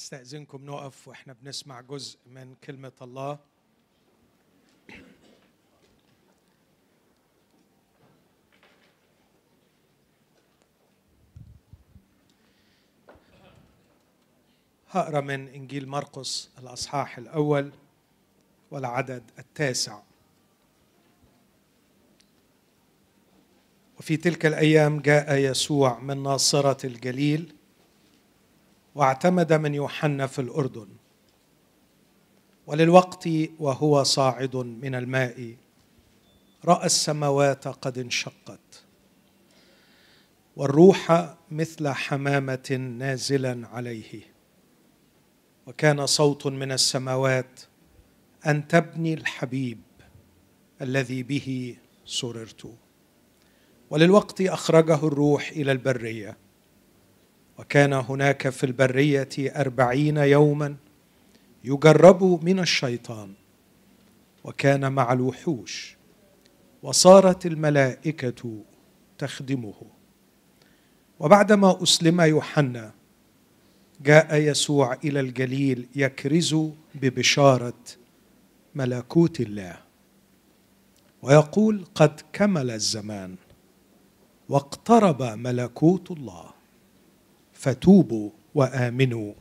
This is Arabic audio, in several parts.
استاذنكم نقف وإحنا بنسمع جزء من كلمة الله. هقرأ من إنجيل مرقس الأصحاح الأول والعدد التاسع. وفي تلك الأيام جاء يسوع من ناصرة الجليل واعتمد من يوحنا في الأردن. وللوقت وهو صاعد من الماء رأى السماوات قد انشقت. والروح مثل حمامة نازلا عليه. وكان صوت من السماوات أن تبني الحبيب الذي به سررت. وللوقت أخرجه الروح إلى البرية. وكان هناك في البرية أربعين يوما يجرب من الشيطان وكان مع الوحوش وصارت الملائكة تخدمه. وبعدما أسلم يوحنا جاء يسوع إلى الجليل يكرز ببشارة ملكوت الله ويقول قد كمل الزمان واقترب ملكوت الله. فتوبوا وآمنوا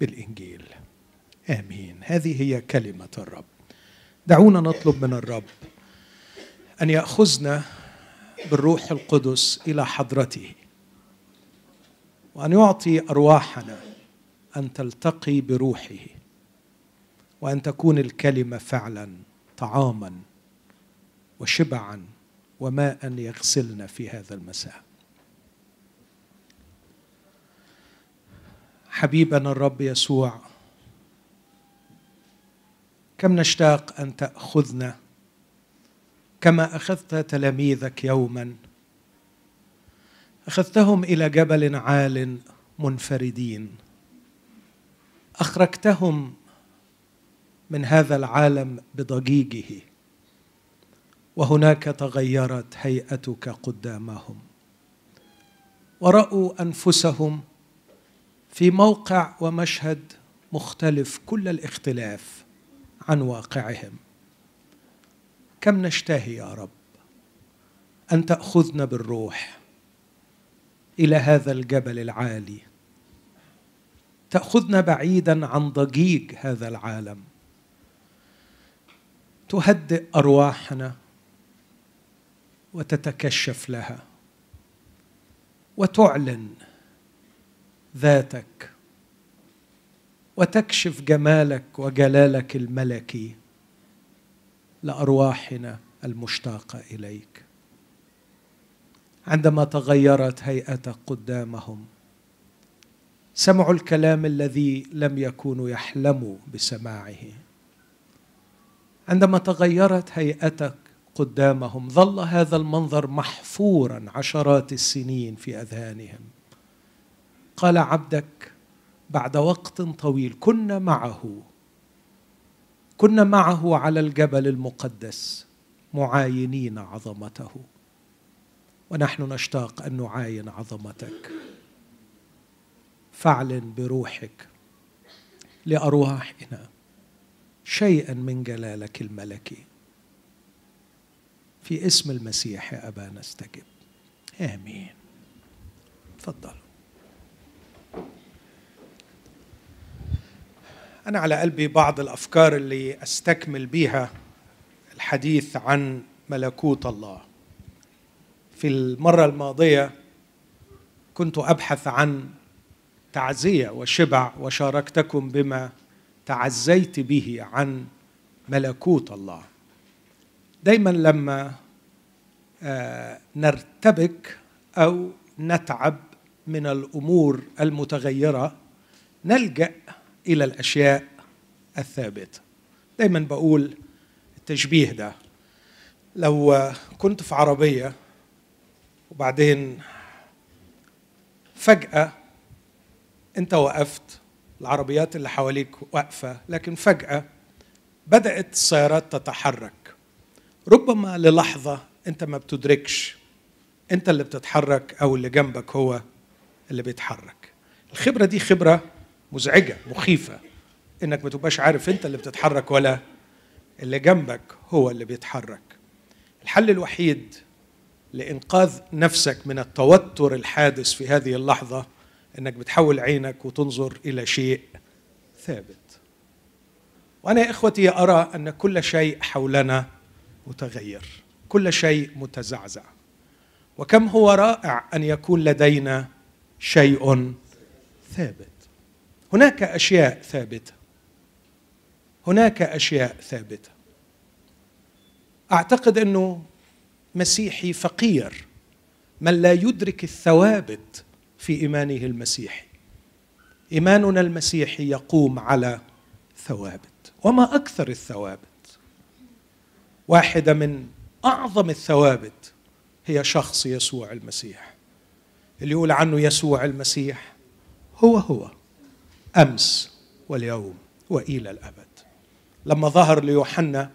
بالإنجيل. آمين. هذه هي كلمة الرب. دعونا نطلب من الرب أن يأخذنا بالروح القدس إلى حضرته وأن يعطي أرواحنا أن تلتقي بروحه وأن تكون الكلمة فعلا طعاما وشبعا وماء يغسلنا في هذا المساء. حبيبنا الرب يسوع كم نشتاق أن تأخذنا؟ كما أخذت تلاميذك يوما. أخذتهم إلى جبل عال منفردين. أخرجتهم من هذا العالم بضجيجه. وهناك تغيرت هيئتك قدامهم. ورأوا أنفسهم في موقع ومشهد مختلف كل الاختلاف عن واقعهم. كم نشتهي يا رب أن تأخذنا بالروح إلى هذا الجبل العالي. تأخذنا بعيدا عن ضجيج هذا العالم. تهدئ أرواحنا وتتكشف لها. وتعلن ذاتك وتكشف جمالك وجلالك الملكي لأرواحنا المشتاقة إليك. عندما تغيرت هيئتك قدامهم سمعوا الكلام الذي لم يكونوا يحلموا بسماعه. عندما تغيرت هيئتك قدامهم ظل هذا المنظر محفورا عشرات السنين في أذهانهم. قال عبدك بعد وقت طويل كنا معه. كنا معه على الجبل المقدس معاينين عظمته. ونحن نشتاق أن نعاين عظمتك. فاعلن بروحك لأرواحنا شيئا من جلالك الملكي. في اسم المسيح يا ابا نستجب آمين. تفضل. أنا على قلبي بعض الأفكار اللي أستكمل بيها الحديث عن ملكوت الله. في المرة الماضية كنت أبحث عن تعزية وشبع وشاركتكم بما تعزيت به عن ملكوت الله. دايما لما نرتبك أو نتعب من الأمور المتغيرة نلجأ إلى الأشياء الثابتة. دايما بقول التشبيه ده. لو كنت في عربية وبعدين فجأة أنت وقفت العربيات اللي حواليك واقفة لكن فجأة بدأت السيارات تتحرك. ربما للحظة أنت ما بتدركش. أنت اللي بتتحرك أو اللي جنبك هو اللي بيتحرك. الخبرة دي خبرة مزعجة مخيفة. إنك ما تبقاش عارف أنت اللي بتتحرك ولا اللي جنبك هو اللي بيتحرك. الحل الوحيد لإنقاذ نفسك من التوتر الحادث في هذه اللحظة إنك بتحول عينك وتنظر إلى شيء ثابت. وأنا يا إخوتي أرى أن كل شيء حولنا متغير كل شيء متزعزع. وكم هو رائع أن يكون لدينا شيء ثابت. هناك أشياء ثابتة. هناك أشياء ثابتة. أعتقد انه مسيحي فقير من لا يدرك الثوابت في إيمانه المسيحي. إيماننا المسيحي يقوم على ثوابت وما أكثر الثوابت. واحدة من أعظم الثوابت هي شخص يسوع المسيح. اللي يقول عنه يسوع المسيح هو هو. أمس واليوم وإلى الأبد. لما ظهر ليوحنا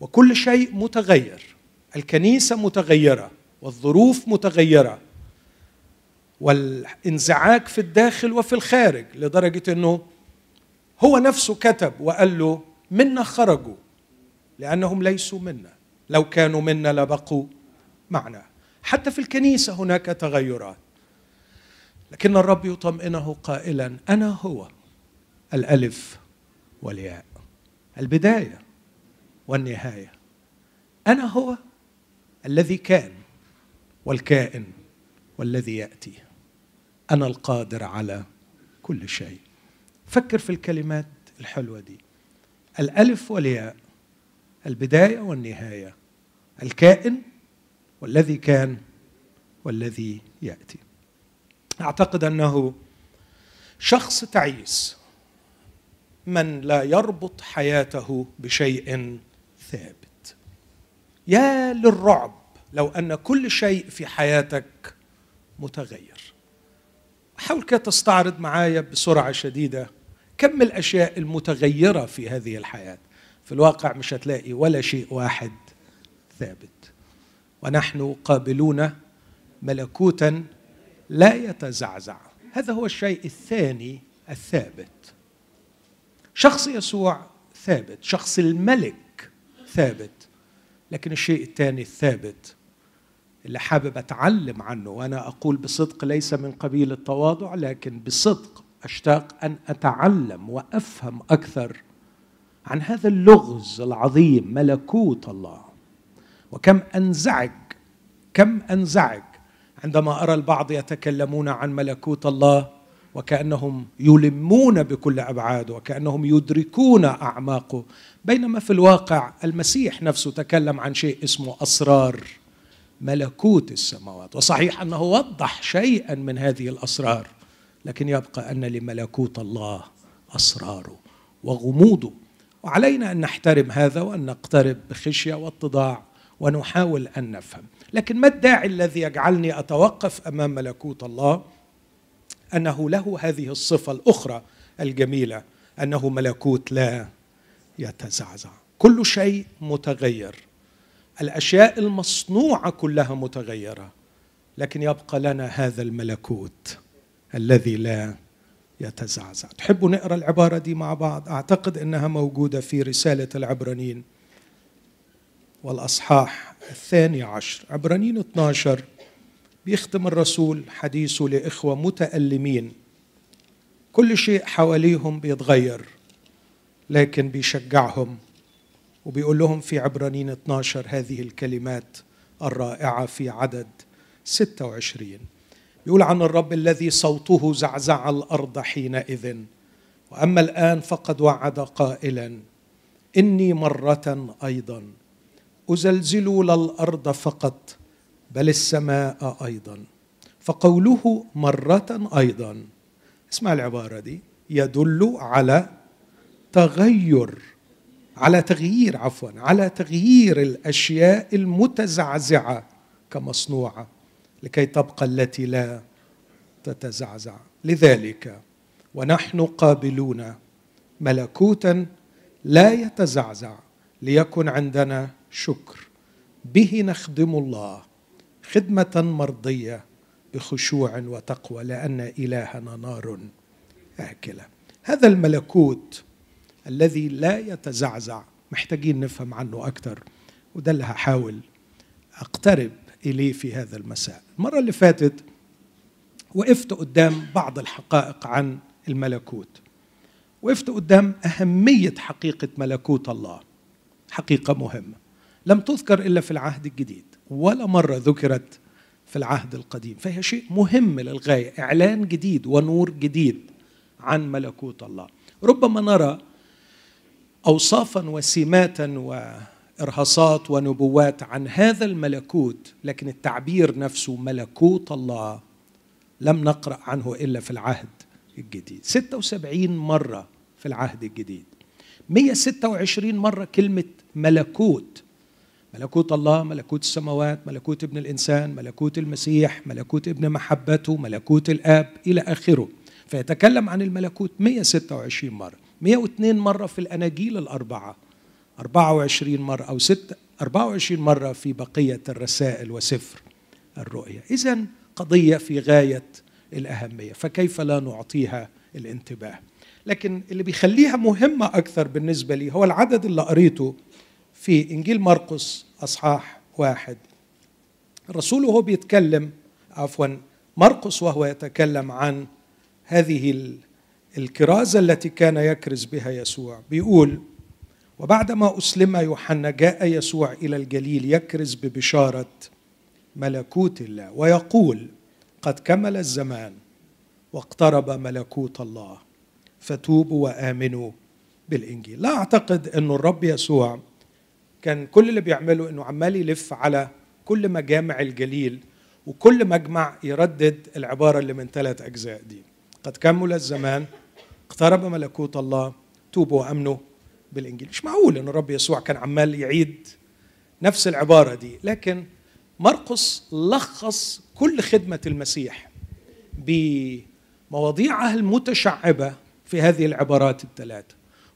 وكل شيء متغير الكنيسة متغيرة والظروف متغيرة والانزعاج في الداخل وفي الخارج لدرجة إنه هو نفسه كتب وقال له منا خرجوا لأنهم ليسوا منا. لو كانوا منا لبقوا معنا. حتى في الكنيسة هناك تغيرات. لكن الرب يطمئنه قائلا أنا هو. الألف والياء. البداية والنهاية. أنا هو الذي كان والكائن والذي يأتي. أنا القادر على كل شيء. فكر في الكلمات الحلوة دي. الألف والياء البداية والنهاية. الكائن والذي كان والذي يأتي. أعتقد أنه شخص تعيس من لا يربط حياته بشيء ثابت. يا للرعب لو أن كل شيء في حياتك متغير. حاول كده تستعرض معايا بسرعة شديدة كم الأشياء المتغيرة في هذه الحياة. في الواقع مش هتلاقي ولا شيء واحد ثابت. ونحن قابلون ملكوتا لا يتزعزع. هذا هو الشيء الثاني الثابت. شخص يسوع ثابت شخص الملك ثابت. لكن الشيء الثاني الثابت اللي حابب أتعلم عنه وأنا أقول بصدق ليس من قبيل التواضع لكن بصدق أشتاق أن أتعلم وأفهم أكثر عن هذا اللغز العظيم ملكوت الله. وكم أنزعج كم أنزعج عندما أرى البعض يتكلمون عن ملكوت الله وكأنهم يلمون بكل ابعاده وكأنهم يدركون اعماقه بينما في الواقع المسيح نفسه تكلم عن شيء اسمه أسرار ملكوت السماوات. وصحيح أنه وضح شيئا من هذه الأسرار لكن يبقى أن لملكوت الله اسراره وغموضه وعلينا أن نحترم هذا وأن نقترب بخشية واتضاع ونحاول أن نفهم. لكن ما الداعي الذي يجعلني أتوقف أمام ملكوت الله؟ أنه له هذه الصفة الأخرى الجميلة أنه ملكوت لا يتزعزع. كل شيء متغير. الأشياء المصنوعة كلها متغيرة لكن يبقى لنا هذا الملكوت الذي لا يتزعزع. تحبوا نقرأ العبارة دي مع بعض؟ أعتقد إنها موجودة في رسالة العبرانيين. والأصحاح الثاني عشر. عبرانيين 12 بيختم الرسول حديثه لإخوة متألمين. كل شيء حواليهم بيتغير لكن بيشجعهم وبيقول لهم في عبرانيين 12 هذه الكلمات الرائعة في عدد 26 يقول عن الرب الذي صوته زعزع الأرض حينئذ وأما الآن فقد وعد قائلا إني مرة أيضا أزلزل لا الأرض فقط بل السماء أيضا. فقوله مرة أيضا اسمع العبارة دي يدل على تغير على تغيير عفوا على تغيير الأشياء المتزعزعة كمصنوعة لكي تبقى التي لا تتزعزع. لذلك ونحن قابلون ملكوتا لا يتزعزع ليكن عندنا شكر. به نخدم الله خدمة مرضية بخشوع وتقوى لأن إلهنا نار آكلة. هذا الملكوت الذي لا يتزعزع محتاجين نفهم عنه أكثر وده اللي هحاول أقترب إليه في هذا المساء. المرة اللي فاتت وقفت قدام بعض الحقائق عن الملكوت. وقفت قدام أهمية حقيقة ملكوت الله حقيقة مهمة. لم تذكر إلا في العهد الجديد ولا مرة ذكرت في العهد القديم. فهي شيء مهم للغاية إعلان جديد ونور جديد عن ملكوت الله. ربما نرى أوصافا وسماتا وإرهاصات ونبوات عن هذا الملكوت لكن التعبير نفسه ملكوت الله لم نقرأ عنه إلا في العهد الجديد. 76 مرة في العهد الجديد. 126 مرة كلمة ملكوت ملكوت الله ملكوت السماوات ملكوت ابن الإنسان ملكوت المسيح ملكوت ابن محبته ملكوت الآب إلى آخره. فيتكلم عن الملكوت 126 مرة 102 مرة في الأناجيل الأربعة 24 مرة أو 6 24 مرة في بقية الرسائل وسفر الرؤيا إذا قضية في غاية الأهمية فكيف لا نعطيها الانتباه؟ لكن اللي بيخليها مهمة أكثر بالنسبة لي هو العدد اللي قريته في إنجيل مرقس أصحاح واحد. الرسول وهو بيتكلم عفوا مرقس وهو يتكلم عن هذه الكرازة التي كان يكرز بها يسوع. بيقول وبعدما أسلم يوحنا جاء يسوع إلى الجليل يكرز ببشارة ملكوت الله ويقول قد كمل الزمان واقترب ملكوت الله فتوبوا وآمنوا بالإنجيل. لا أعتقد إنه الرب يسوع كان كل اللي بيعمله إنه عمال يلف على كل مجامع الجليل وكل مجمع يردد العبارة اللي من ثلاث أجزاء دي. قد كمل الزمان اقترب ملكوت الله توبوا وأمنوا بالإنجيل. مش معقول ان الرب يسوع كان عمال يعيد نفس العبارة دي لكن مرقس لخص كل خدمة المسيح بمواضيعها المتشعبة في هذه العبارات الثلاثه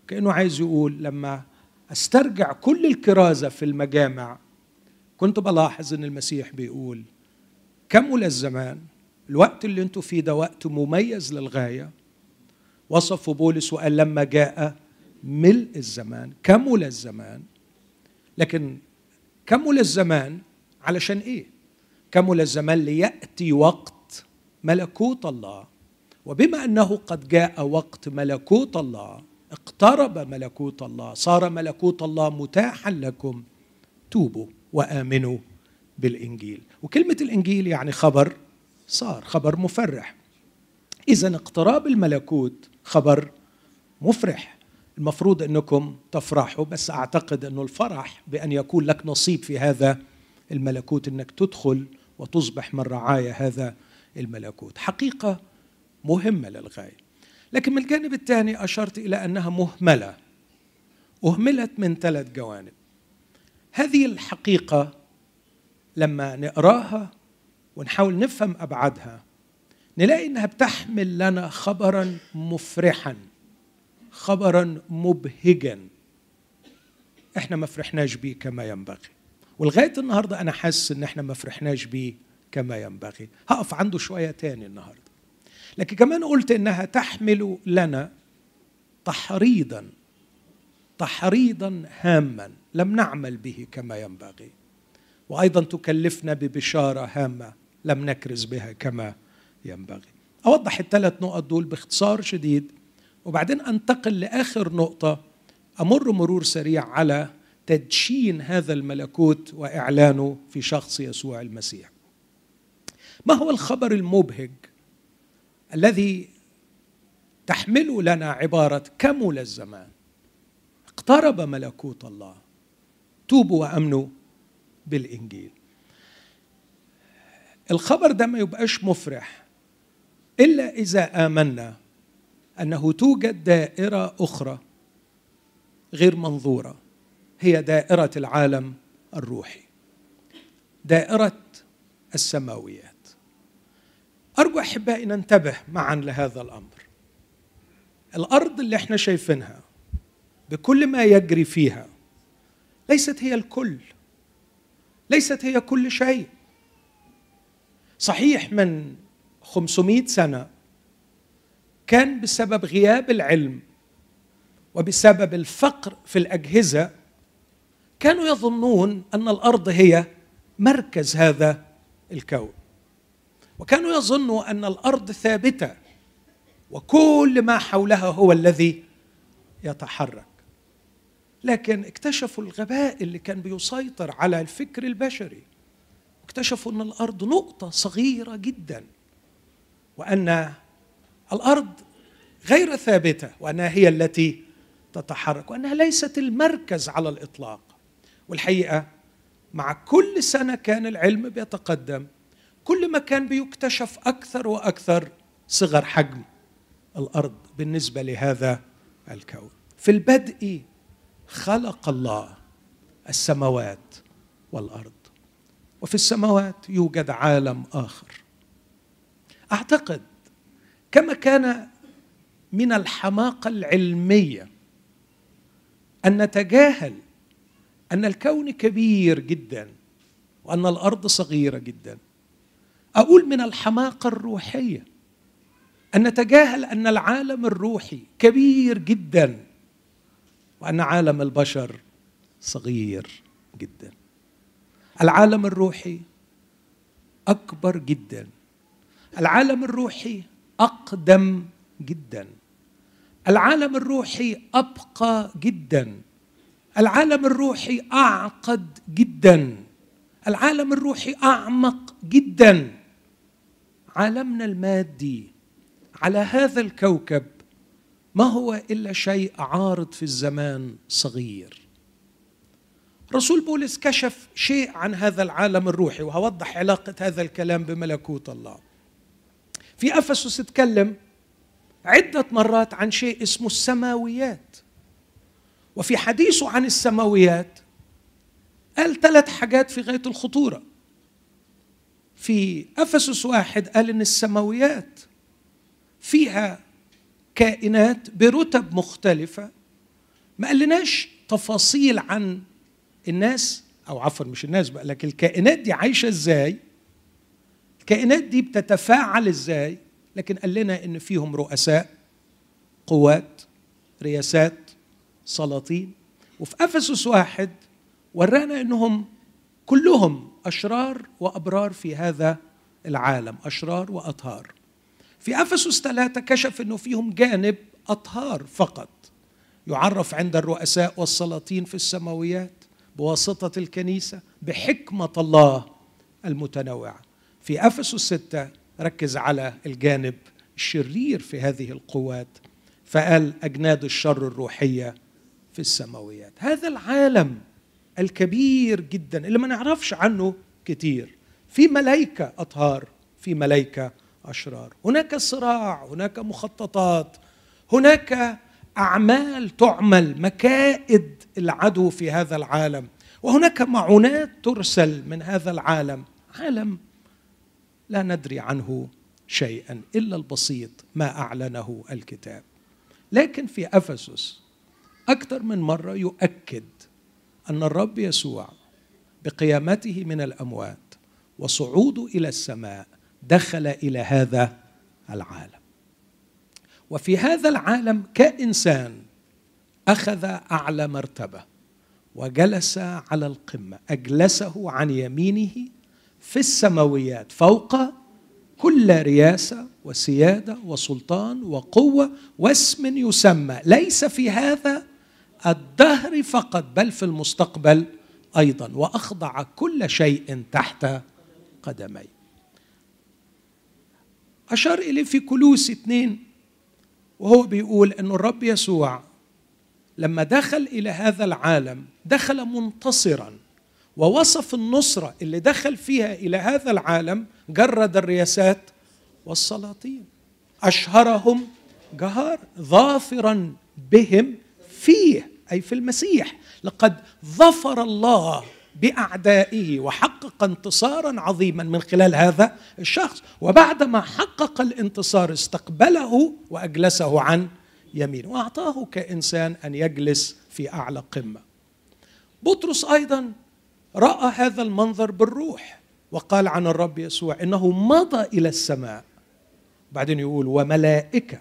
كأنه عايز يقول لما أسترجع كل الكرازة في المجامع. كنت بلاحظ إن المسيح بيقول كمل الزمان الوقت اللي أنتوا فيه ده وقت مميز للغاية. وصفه بولس وقال لما جاء ملء الزمان. كمل الزمان؟ لكن كمل الزمان علشان إيه؟ كمل الزمان ليأتي وقت ملكوت الله. وبما أنه قد جاء وقت ملكوت الله اقترب ملكوت الله صار ملكوت الله متاحا لكم. توبوا وآمنوا بالإنجيل. وكلمة الإنجيل يعني خبر صار خبر مفرح. اذا اقتراب الملكوت خبر مفرح. المفروض أنكم تفرحوا بس أعتقد أنه الفرح بأن يكون لك نصيب في هذا الملكوت أنك تدخل وتصبح من رعايا هذا الملكوت. حقيقة مهمة للغاية. لكن من الجانب الثاني أشرت إلى أنها مهملة أهملت من ثلاث جوانب. هذه الحقيقة لما نقراها ونحاول نفهم أبعادها نلاقي إنها بتحمل لنا خبرا مفرحا خبرا مبهجا. إحنا ما فرحناش بيه كما ينبغي. ولغاية النهارده أنا حاسس إن إحنا ما فرحناش بيه كما ينبغي. هقف عنده شوية تاني النهارده. لكن كمان قلت إنها تحمل لنا تحريضا تحريضا هاما لم نعمل به كما ينبغي. وأيضا تكلفنا ببشارة هامة لم نكرز بها كما ينبغي. أوضح الثلاث نقط دول باختصار شديد وبعدين أنتقل لآخر نقطة. أمر مرور سريع على تدشين هذا الملكوت وإعلانه في شخص يسوع المسيح. ما هو الخبر المبهج الذي تحمل لنا عبارة كمل الزمان. اقترب ملكوت الله. توبوا وأمنوا بالإنجيل. الخبر ده ما يبقاش مفرح إلا إذا آمنا أنه توجد دائرة أخرى غير منظورة. هي دائرة العالم الروحي. دائرة السماويات. أرجو أحبائي ننتبه معا لهذا الأمر. الأرض اللي إحنا شايفينها بكل ما يجري فيها ليست هي الكل ليست هي كل شيء. صحيح من 500 سنة كان بسبب غياب العلم وبسبب الفقر في الأجهزة كانوا يظنون أن الأرض هي مركز هذا الكون. وكانوا يظنوا أن الأرض ثابتة وكل ما حولها هو الذي يتحرك. لكن اكتشفوا الغباء اللي كان بيسيطر على الفكر البشري. اكتشفوا أن الأرض نقطة صغيرة جدا وأن الأرض غير ثابتة وأنها هي التي تتحرك وأنها ليست المركز على الإطلاق. والحقيقة مع كل سنة كان العلم بيتقدم كل ما كان بيكتشف أكثر وأكثر صغر حجم الأرض بالنسبة لهذا الكون. في البدء خلق الله السماوات والأرض وفي السماوات يوجد عالم آخر. أعتقد كما كان من الحماقة العلمية أن نتجاهل أن الكون كبير جدا وأن الأرض صغيرة جدا. أقول من الحماقة الروحية أن نتجاهل أن العالم الروحي كبير جدا وأن عالم البشر صغير جدا. العالم الروحي أكبر جدا. العالم الروحي أقدم جدا. العالم الروحي أبقى جدا. العالم الروحي أعقد جدا. العالم الروحي أعمق جدا. عالمنا المادي على هذا الكوكب ما هو إلا شيء عارض في الزمان صغير. رسول بولس كشف شيء عن هذا العالم الروحي وهوضح علاقة هذا الكلام بملكوت الله. في أفسس اتكلم عدة مرات عن شيء اسمه السماويات. وفي حديثه عن السماويات قال ثلاث حاجات في غاية الخطورة. في أفسس واحد قال إن السماويات فيها كائنات برتب مختلفة. ما قالناش تفاصيل عن الناس أو عفوا مش الناس بقى لكن الكائنات دي عايشة إزاي؟ الكائنات دي بتتفاعل إزاي؟ لكن قال لنا إن فيهم رؤساء قوات رياسات سلاطين. وفي أفسس واحد ورانا إنهم كلهم أشرار وأبرار في هذا العالم أشرار وأطهار. في أفسس ثلاثة كشف إنه فيهم جانب أطهار فقط. يعرف عند الرؤساء والسلاطين في السماويات بواسطة الكنيسة بحكمة الله المتنوعة. في أفسس ستة ركز على الجانب الشرير في هذه القوات فقال أجناد الشر الروحية في السماويات. هذا العالم الكبير جدا اللي ما نعرفش عنه كتير. في ملائكه أطهار في ملائكه أشرار. هناك صراع هناك مخططات هناك أعمال تعمل مكائد العدو في هذا العالم. وهناك معونات ترسل من هذا العالم. عالم لا ندري عنه شيئا إلا البسيط ما أعلنه الكتاب. لكن في أفسس أكثر من مرة يؤكد أن الرب يسوع بقيامته من الأموات وصعوده إلى السماء دخل إلى هذا العالم. وفي هذا العالم كإنسان أخذ أعلى مرتبة وجلس على القمة أجلسه عن يمينه في السماويات فوق كل رياسة وسيادة وسلطان وقوة واسم يسمى. ليس في هذا الدهر فقط بل في المستقبل أيضا. وأخضع كل شيء تحت قدمي. أشار إليه في كلوس اثنين وهو بيقول ان الرب يسوع لما دخل إلى هذا العالم دخل منتصرا ووصف النصرة اللي دخل فيها إلى هذا العالم جرد الرياسات والسلاطين. أشهرهم جهار ظافرا بهم فيه أي في المسيح. لقد ظفر الله بأعدائه وحقق انتصارا عظيما من خلال هذا الشخص. وبعدما حقق الانتصار استقبله وأجلسه عن يمينه وأعطاه كإنسان أن يجلس في أعلى قمة. بطرس أيضا رأى هذا المنظر بالروح وقال عن الرب يسوع إنه مضى إلى السماء. بعدين يقول وملائكة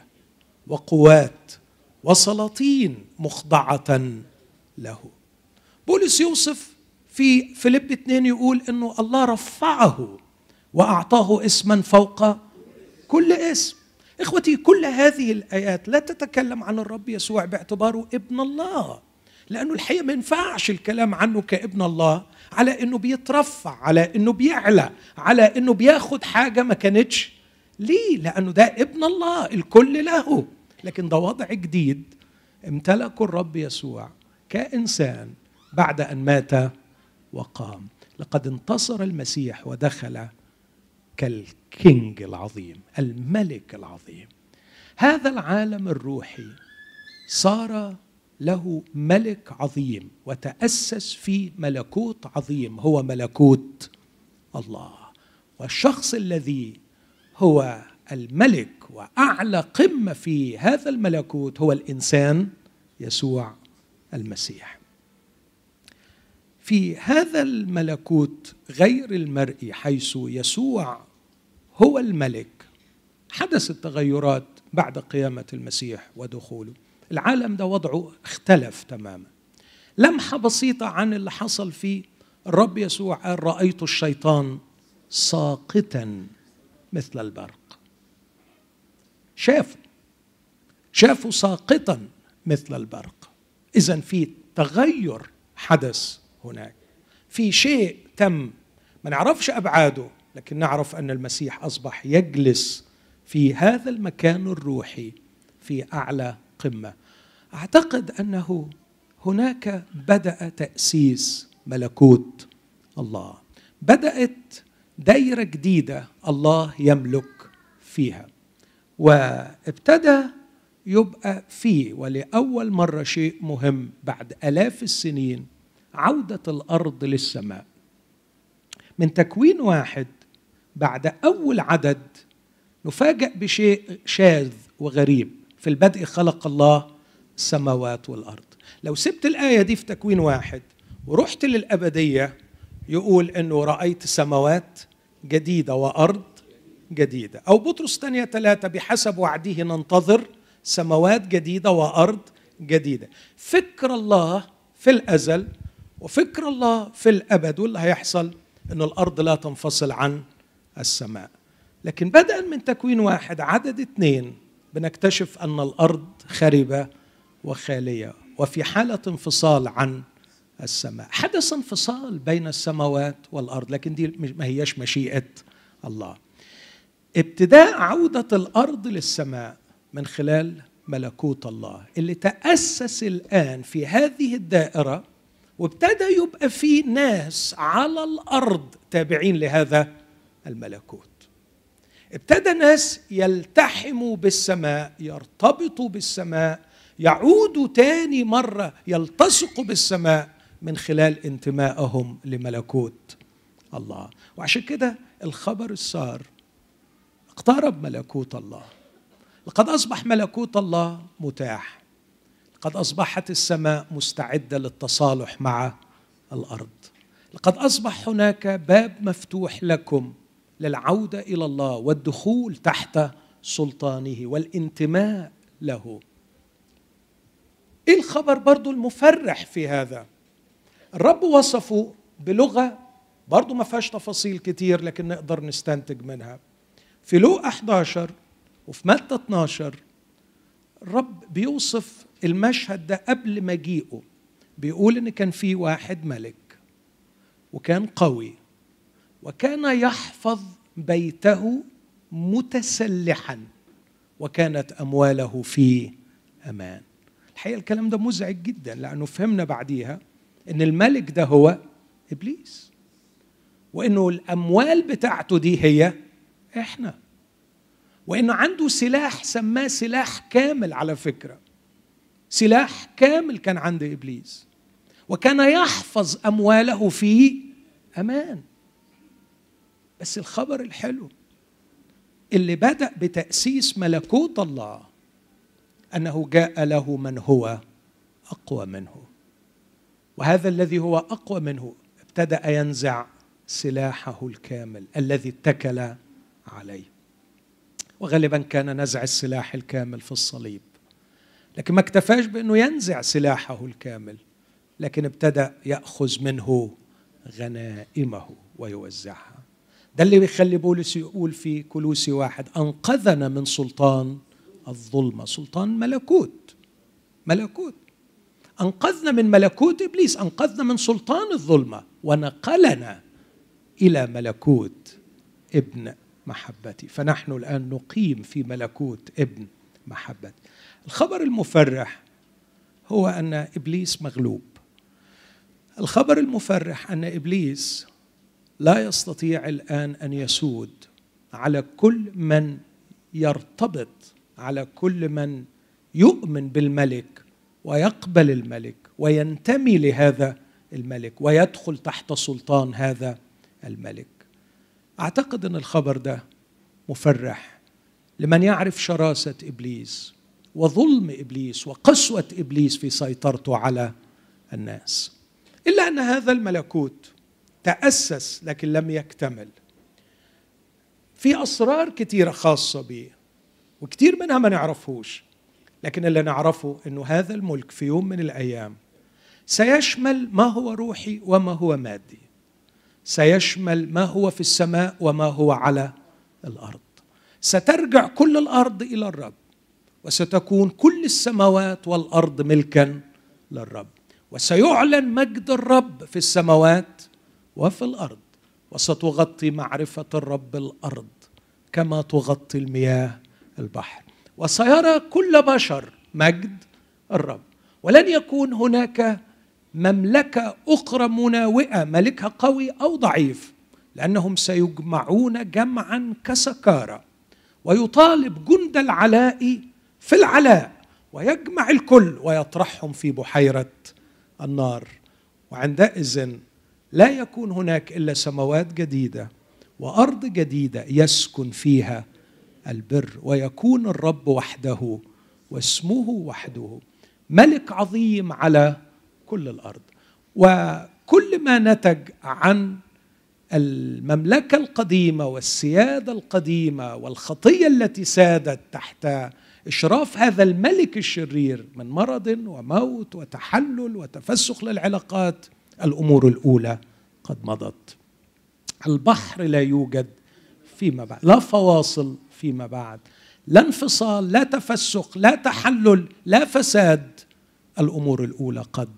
وقوات وسلاطين مخضعة له. بولس يوصف في فيليب 2 يقول إنه الله رفعه وأعطاه اسما فوق كل اسم. إخوتي كل هذه الآيات لا تتكلم عن الرب يسوع باعتباره ابن الله لأنه الحقيقة ما ينفعش الكلام عنه كابن الله على إنه بيترفع على إنه بيعلى على إنه بياخد حاجة ما كانتش ليه لأنه ده ابن الله الكل له. لكن ده وضع جديد. امتلكه الرب يسوع كإنسان بعد أن مات وقام. لقد انتصر المسيح ودخل كالكينج العظيم الملك العظيم. هذا العالم الروحي صار له ملك عظيم وتأسس في ملكوت عظيم هو ملكوت الله. والشخص الذي هو الملك وأعلى قمة في هذا الملكوت هو الإنسان يسوع المسيح. في هذا الملكوت غير المرئي حيث يسوع هو الملك حدثت تغيرات بعد قيامة المسيح ودخوله. العالم ده وضعه اختلف تماما. لمحة بسيطة عن اللي حصل فيه الرب يسوع قال رأيت الشيطان ساقطا مثل البرق. شافوا. شافوا ساقطا مثل البرق. اذا في تغير حدث هناك. في شيء تم. ما نعرفش أبعاده لكن نعرف أن المسيح أصبح يجلس في هذا المكان الروحي في أعلى قمة. أعتقد أنه هناك بدأ تأسيس ملكوت الله. بدأت دايرة جديدة الله يملك فيها. وابتدى يبقى فيه ولأول مرة شيء مهم بعد آلاف السنين عودة الأرض للسماء. من تكوين واحد بعد أول عدد نفاجأ بشيء شاذ وغريب. في البدء خلق الله السماوات والأرض. لو سبت الآية دي في تكوين واحد ورحت للأبدية يقول إنه رأيت سماوات جديدة وأرض جديدة. أو بطرس ثانية ثلاثة بحسب وعده ننتظر سماوات جديدة وأرض جديدة. فكر الله في الأزل وفكر الله في الأبد واللي هيحصل إن الأرض لا تنفصل عن السماء. لكن بدءا من تكوين واحد عدد اثنين بنكتشف أن الأرض خربه وخالية وفي حالة انفصال عن السماء. حدث انفصال بين السماوات والأرض لكن دي ما هيش مشيئة الله. ابتداء عودة الأرض للسماء من خلال ملكوت الله اللي تأسس الآن في هذه الدائرة وابتدى يبقى في ناس على الأرض تابعين لهذا الملكوت. ابتدى ناس يلتحموا بالسماء يرتبطوا بالسماء يعودوا تاني مرة يلتصقوا بالسماء من خلال انتمائهم لملكوت الله. وعشان كده الخبر السار اقترب ملكوت الله. لقد أصبح ملكوت الله متاح. لقد أصبحت السماء مستعدة للتصالح مع الأرض. لقد أصبح هناك باب مفتوح لكم للعودة إلى الله والدخول تحت سلطانه والانتماء له. إيه الخبر برضو المفرح في هذا؟ الرب وصفه بلغة برضو ما فيهاش تفاصيل كتير لكن نقدر نستنتج منها. في لوق 11 وفي متى 12 الرب بيوصف المشهد ده قبل مجيئه بيقول إن كان في واحد ملك وكان قوي وكان يحفظ بيته متسلحا وكانت أمواله في أمان. الحقيقة الكلام ده مزعج جدا لأنه فهمنا بعديها إن الملك ده هو إبليس وإنه الأموال بتاعته دي هي إحنا. وإنه عنده سلاح سماه سلاح كامل على فكرة. سلاح كامل كان عند إبليس. وكان يحفظ أمواله في أمان. بس الخبر الحلو اللي بدأ بتأسيس ملكوت الله أنه جاء له من هو أقوى منه. وهذا الذي هو أقوى منه ابتدأ ينزع سلاحه الكامل الذي اتكل عليه وغالبا كان نزع السلاح الكامل في الصليب. لكن ما اكتفاش بأنه ينزع سلاحه الكامل لكن ابتدأ يأخذ منه غنائمه ويوزعها. ده اللي بيخلي بولس يقول في كلوسي واحد أنقذنا من سلطان الظلمة. سلطان ملكوت ملكوت. أنقذنا من ملكوت إبليس أنقذنا من سلطان الظلمة ونقلنا إلى ملكوت ابن محبتي. فنحن الآن نقيم في ملكوت ابن محبتي الخبر المفرح هو أن إبليس مغلوب. الخبر المفرح أن إبليس لا يستطيع الآن أن يسود على كل من يرتبط على كل من يؤمن بالملك ويقبل الملك وينتمي لهذا الملك ويدخل تحت سلطان هذا الملك. أعتقد إن الخبر ده مفرح لمن يعرف شراسة إبليس وظلم إبليس وقسوة إبليس في سيطرته على الناس. إلا أن هذا الملكوت تأسس لكن لم يكتمل في أسرار كثيره خاصة به وكثير منها ما نعرفهوش لكن اللي نعرفه إنه هذا الملك في يوم من الأيام سيشمل ما هو روحي وما هو مادي. سيشمل ما هو في السماء وما هو على الأرض. سترجع كل الأرض إلى الرب وستكون كل السماوات والأرض ملكا للرب. وسيعلن مجد الرب في السماوات وفي الأرض وستغطي معرفة الرب الأرض كما تغطي المياه البحر. وسيرى كل بشر مجد الرب. ولن يكون هناك مملكة أخرى مناوئة ملكها قوي أو ضعيف لأنهم سيجمعون جمعا كسكارى ويطالب جند العلاء في العلاء ويجمع الكل ويطرحهم في بحيرة النار. وعندئذ لا يكون هناك إلا سماوات جديدة وأرض جديدة يسكن فيها البر ويكون الرب وحده واسمه وحده. ملك عظيم على كل الأرض. وكل ما نتج عن المملكة القديمة والسيادة القديمة والخطية التي سادت تحت إشراف هذا الملك الشرير من مرض وموت وتحلل وتفسخ للعلاقات الأمور الأولى قد مضت. البحر لا يوجد فيما بعد لا فواصل فيما بعد لا انفصال لا تفسخ لا تحلل لا فساد الأمور الأولى قد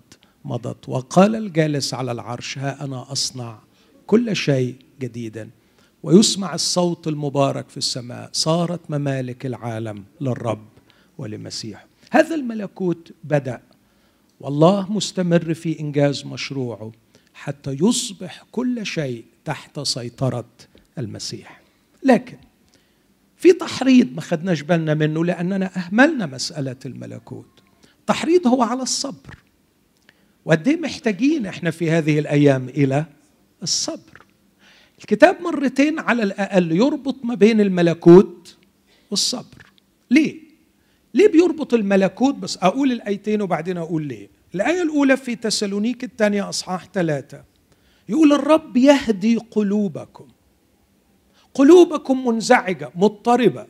مضت. وقال الجالس على العرش ها أنا أصنع كل شيء جديدا. ويسمع الصوت المبارك في السماء. صارت ممالك العالم للرب ولمسيحه هذا الملكوت بدأ والله مستمر في إنجاز مشروعه حتى يصبح كل شيء تحت سيطرة المسيح. لكن في تحريض ما خدناش بالنا منه لأننا أهملنا مسألة الملكوت. تحريض هو على الصبر. وقد إيه محتاجين إحنا في هذه الأيام إلى الصبر؟ الكتاب مرتين على الأقل يربط ما بين الملكوت والصبر. ليه؟ ليه بيربط الملكوت؟ بس أقول الآيتين وبعدين أقول ليه. الآية الأولى في تسالونيك الثانية أصحاح ثلاثة. يقول الرب يهدي قلوبكم. قلوبكم منزعجة مضطربة.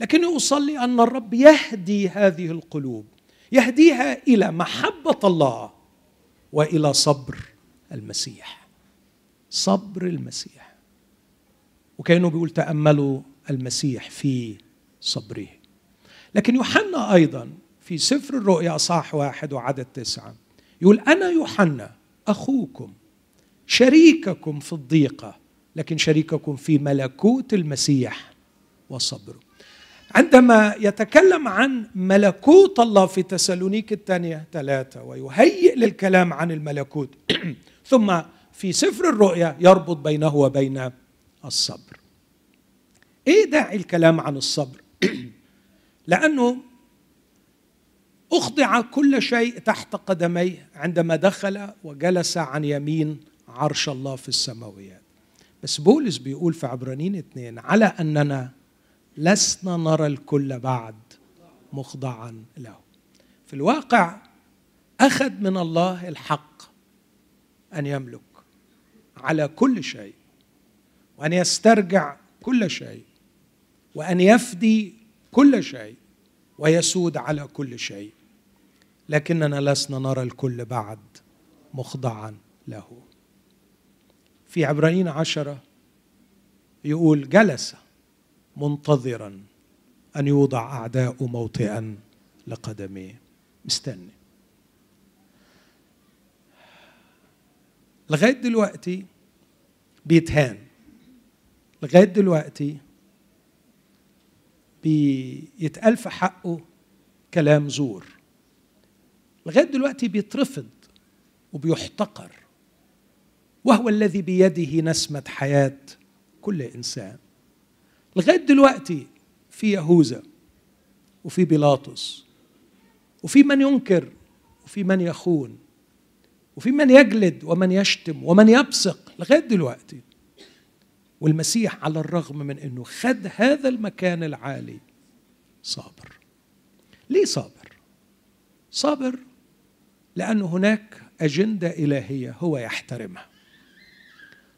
لكني أصلي أن الرب يهدي هذه القلوب. يهديها إلى محبة الله. وإلى صبر المسيح. صبر المسيح. وكأنه بيقول تأملوا المسيح في صبره. لكن يوحنا أيضا في سفر الرؤيا صاح واحد وعدد تسعة يقول أنا يوحنا أخوكم شريككم في الضيقة لكن شريككم في ملكوت المسيح وصبره. عندما يتكلم عن ملكوت الله في تسالونيك الثانية ثلاثة ويهيئ للكلام عن الملكوت ثم في سفر الرؤيا يربط بينه وبين الصبر. إيه داعي الكلام عن الصبر؟ لأنه أخضع كل شيء تحت قدميه عندما دخل وجلس عن يمين عرش الله في السماويات. بس بولس بيقول في عبرانيين اثنين على أننا لسنا نرى الكل بعد مخضعا له. في الواقع أخذ من الله الحق أن يملك على كل شيء وأن يسترجع كل شيء وأن يفدي كل شيء ويسود على كل شيء. لكننا لسنا نرى الكل بعد مخضعا له. في عبرانيين عشرة يقول جلس منتظرا أن يوضع أعداء موطئا لقدميه مستني. لغاية دلوقتي بيتهان. لغاية دلوقتي بيتقال في حقه كلام زور. لغاية دلوقتي بيترفض وبيحتقر. وهو الذي بيده نسمة حياة كل إنسان. لغاية دلوقتي في يهوذا وفي بيلاطس وفي من ينكر وفي من يخون وفي من يجلد ومن يشتم ومن يبصق لغاية دلوقتي. والمسيح على الرغم من إنه خد هذا المكان العالي صابر. ليه صابر؟ صابر لأن هناك أجندة إلهية هو يحترمها.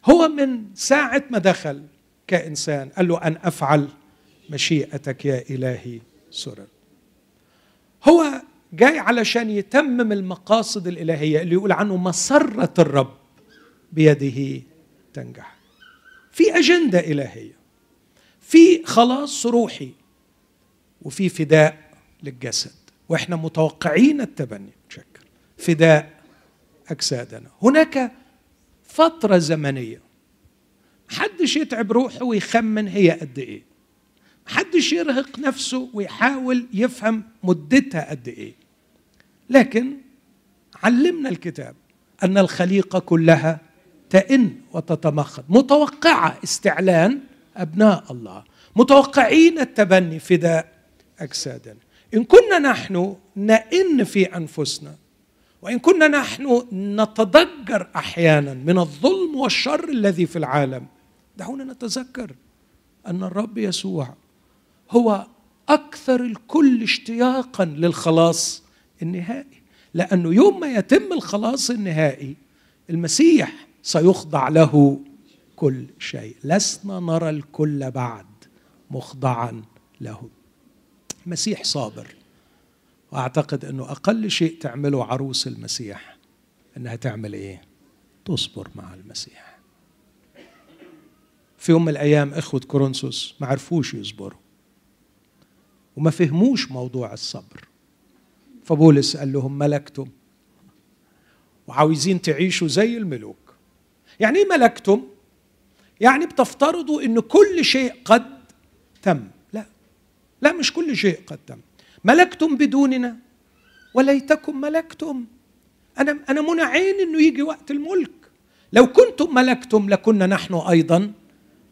هو من ساعة ما دخل كإنسان. قال له أن أفعل مشيئتك يا إلهي سرر هو جاي علشان يتمم المقاصد الإلهية اللي يقول عنه مسرة الرب بيده تنجح. في أجندة إلهية. في خلاص روحي. وفي فداء للجسد. وإحنا متوقعين التبني. شكر. فداء أجسادنا. هناك فترة زمنية. محدش يتعب روحه ويخمن هي قد إيه. محدش يرهق نفسه ويحاول يفهم مدتها قد إيه. لكن علمنا الكتاب أن الخليقة كلها تئن وتتمخض. متوقعة استعلان أبناء الله. متوقعين التبني فداء اجسادنا إن كنا نحن نئن في أنفسنا وإن كنا نحن نتضجر أحيانا من الظلم والشر الذي في العالم دعونا نتذكر أن الرب يسوع هو أكثر الكل اشتياقا للخلاص النهائي. لأنه يوم ما يتم الخلاص النهائي المسيح سيخضع له كل شيء. لسنا نرى الكل بعد مخضعا له. مسيح صابر. وأعتقد أنه أقل شيء تعمله عروس المسيح إنها تعمل إيه؟ تصبر مع المسيح. في يوم من الأيام إخوة كورنثوس ما عرفوش يصبروا وما فهموش موضوع الصبر. فبولس قال لهم ملكتم وعاوزين تعيشوا زي الملوك. يعني إيه ملكتم؟ يعني بتفترضوا إن كل شيء قد تم. لا مش كل شيء قد تم. ملكتم بدوننا وليتكم ملكتم. أنا أنا منعين إنه يجي وقت الملك. لو كنتم ملكتم لكنا نحن أيضا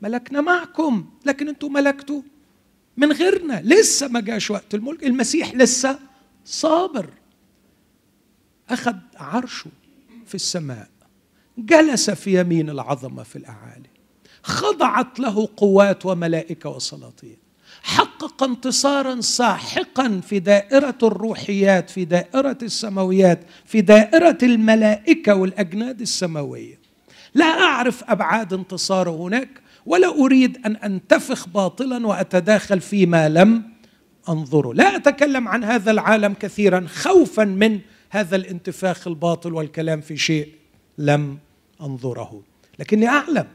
ملكنا معكم لكن أنتم ملكتوا من غيرنا لسه ما جاش وقت الملك المسيح لسه صابر. أخذ عرشه في السماء جلس في يمين العظمة في الأعالي خضعت له قوات وملائكة وسلاطين. حقق انتصارا ساحقا في دائرة الروحيات في دائرة السماويات في دائرة الملائكة والأجناد السماوية. لا أعرف أبعاد انتصاره هناك ولا أريد أن أنتفخ باطلا وأتداخل فيما لم انظره لا أتكلم عن هذا العالم كثيرا خوفا من هذا الانتفاخ الباطل والكلام في شيء لم أنظره. لكني أعلم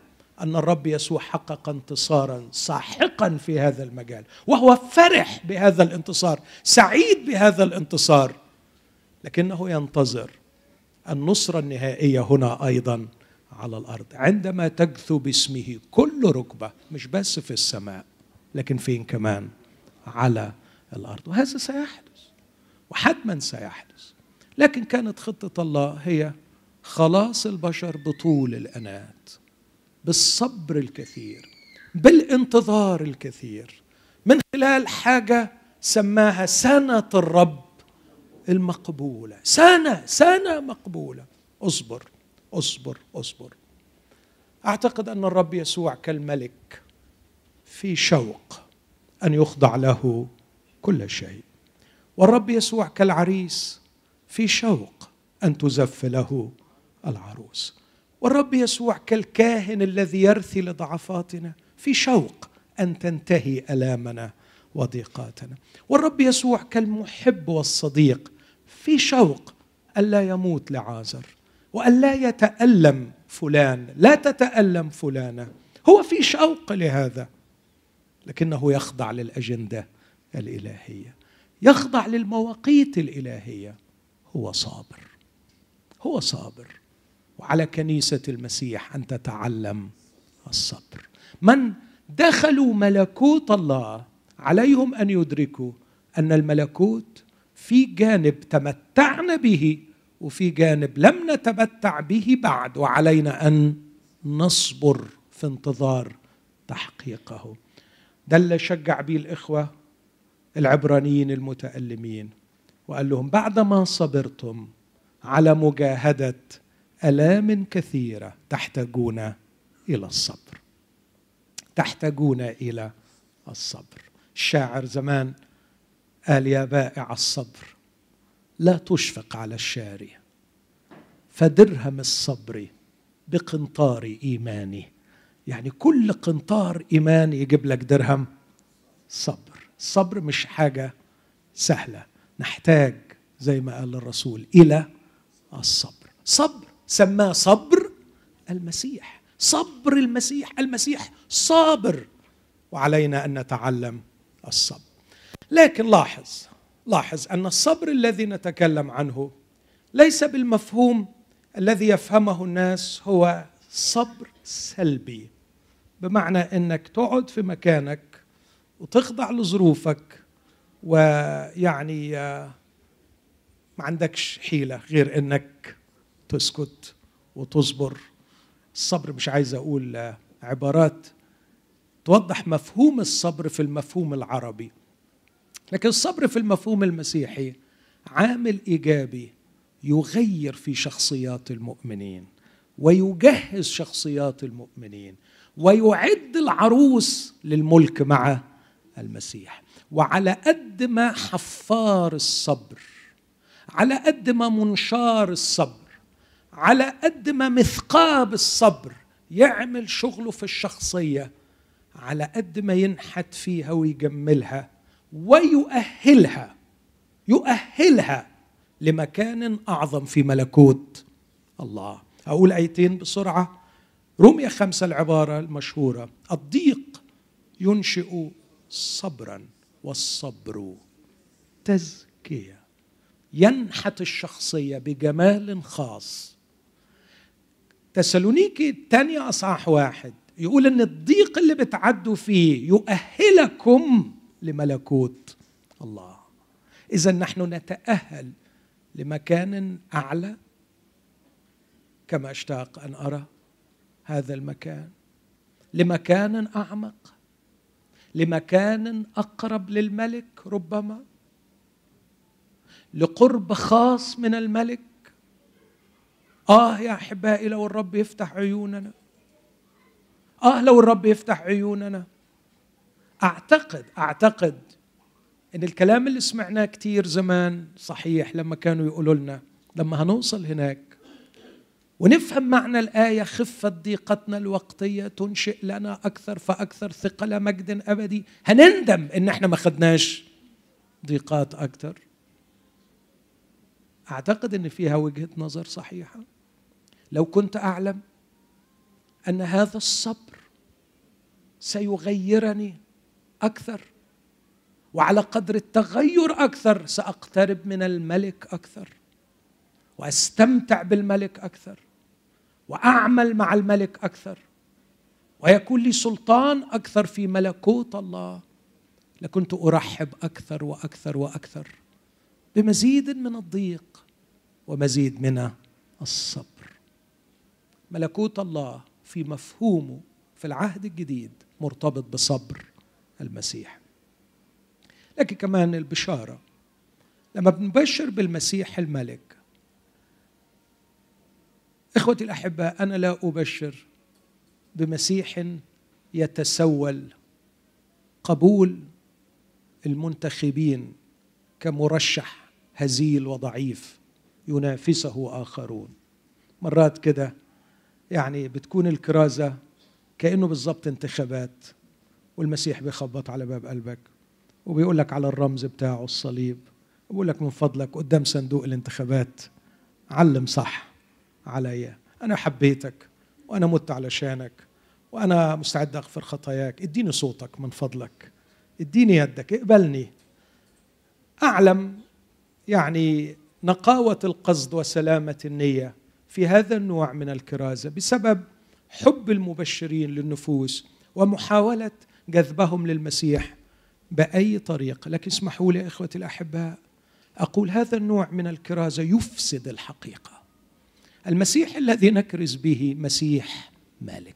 أن الرب يسوع حقق انتصارا ساحقا في هذا المجال وهو فرح بهذا الانتصار سعيد بهذا الانتصار. لكنه ينتظر النصرة النهائية هنا أيضا. على الأرض. عندما تجثو باسمه كل ركبة مش بس في السماء لكن فين كمان؟ على الأرض. وهذا سيحدث وحتما سيحدث. لكن كانت خطة الله هي خلاص البشر بطول الأنات بالصبر الكثير بالانتظار الكثير. من خلال حاجة سماها سنة الرب المقبولة. سنة سنة مقبولة. اصبر. اصبر اصبر. أعتقد أن الرب يسوع كالملك في شوق أن يخضع له كل شيء. والرب يسوع كالعريس في شوق أن تزف له العروس. والرب يسوع كالكاهن الذي يرثي لضعفاتنا في شوق أن تنتهي ألامنا وضيقاتنا. والرب يسوع كالمحب والصديق في شوق الا يموت لعازر. والا يتألم فلان لا تتألم فلانة. هو في شوق لهذا لكنه يخضع للأجندة الإلهية. يخضع للمواقيت الإلهية. هو صابر. هو صابر. وعلى كنيسة المسيح أن تتعلم الصبر. من دخلوا ملكوت الله عليهم أن يدركوا أن الملكوت في جانب تمتعنا به وفي جانب لم نتمتع به بعد وعلينا أن نصبر في انتظار تحقيقه. ده اللي شجع به الإخوة العبرانيين المتألمين وقال لهم بعدما صبرتم على مجاهدة آلام كثيرة تحتاجون إلى الصبر. تحتاجون إلى الصبر. الشاعر زمان قال يا بائع الصبر. لا تشفق على الشاري. فدرهم الصبر بقنطار إيماني. يعني كل قنطار إيمان يجيب لك درهم صبر. الصبر مش حاجة سهلة. نحتاج زي ما قال الرسول إلى الصبر. صبر سماه صبر المسيح. صبر المسيح. المسيح صابر. وعلينا أن نتعلم الصبر. لكن لاحظ لاحظ أن الصبر الذي نتكلم عنه ليس بالمفهوم الذي يفهمه الناس هو صبر سلبي. بمعنى إنك تقعد في مكانك وتخضع لظروفك ويعني آه، ما عندكش حيلة غير إنك تسكت وتصبر. الصبر مش عايز أقول آه، عبارات توضح مفهوم الصبر في المفهوم العربي. لكن الصبر في المفهوم المسيحي عامل إيجابي يغير في شخصيات المؤمنين ويجهز شخصيات المؤمنين ويعد العروس للملك مع المسيح. وعلى قد ما حفار الصبر على قد ما منشار الصبر على قد ما مثقاب الصبر يعمل شغله في الشخصية على قد ما ينحت فيها ويجملها ويؤهلها يؤهلها لمكان أعظم في ملكوت الله. أقول آيتين بسرعة. رومية خمسة العبارة المشهورة. الضيق ينشئ صبرا والصبر تزكية. ينحت الشخصية بجمال خاص. تسالونيكي الثانية أصحاح واحد. يقول إن الضيق اللي بتعدوا فيه يؤهلكم لملكوت الله. إذا نحن نتأهل لمكان أعلى كما أشتاق أن أرى هذا المكان. لمكان أعمق لمكان أقرب للملك ربما لقرب خاص من الملك. آه يا أحبائي لو الرب يفتح عيوننا آه لو الرب يفتح عيوننا أعتقد أعتقد إن الكلام اللي سمعناه كتير زمان صحيح لما كانوا يقولوا لنا لما هنوصل هناك ونفهم معنى الآية خفة ضيقتنا الوقتية تنشئ لنا أكثر فأكثر ثقل مجد أبدي. هنندم إن إحنا ما خدناش ضيقات أكثر. أعتقد إن فيها وجهة نظر صحيحة. لو كنت أعلم أن هذا الصبر سيغيرني أكثر. وعلى قدر التغير أكثر سأقترب من الملك أكثر. وأستمتع بالملك أكثر. وأعمل مع الملك أكثر. ويكون لي سلطان أكثر في ملكوت الله. لكنت أرحب أكثر وأكثر وأكثر بمزيد من الضيق ومزيد من الصبر. ملكوت الله في مفهومه في العهد الجديد مرتبط بصبر. المسيح. لكن كمان البشارة. لما بنبشر بالمسيح الملك إخوتي الاحباء أنا لا أبشر بمسيح يتسول قبول المنتخبين كمرشح هزيل وضعيف ينافسه آخرون. مرات كده يعني بتكون الكرازة كأنه بالضبط انتخابات. والمسيح بيخبط على باب قلبك وبيقول لك على الرمز بتاعه الصليب بيقول لك من فضلك قدام صندوق الانتخابات علم صح عليا أنا حبيتك وأنا مت علشانك وأنا مستعد أغفر خطاياك. إديني صوتك من فضلك. إديني يدك. اقبلني. أعلم يعني نقاوة القصد وسلامة النية في هذا النوع من الكرازة بسبب حب المبشرين للنفوس ومحاولة جذبهم للمسيح بأي طريقه لكن اسمحوا لي إخوتي الأحباء أقول هذا النوع من الكرازة يفسد الحقيقة. المسيح الذي نكرز به مسيح مالك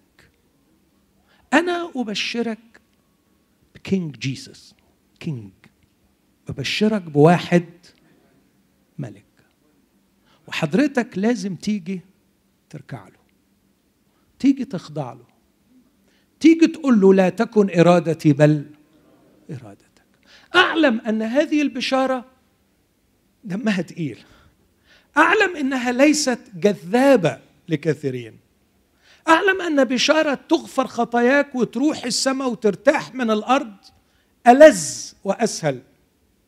أنا أبشرك ب king Jesus king. ببشرك بواحد ملك. وحضرتك لازم تيجي تركع له تيجي تخضع له. تيجي تقول له لا تكن إرادتي بل إرادتك. أعلم أن هذه البشارة دمها تقيل. أعلم إنها ليست جذابة لكثيرين. أعلم أن بشارة تغفر خطاياك وتروح السماء وترتاح من الأرض ألذ وأسهل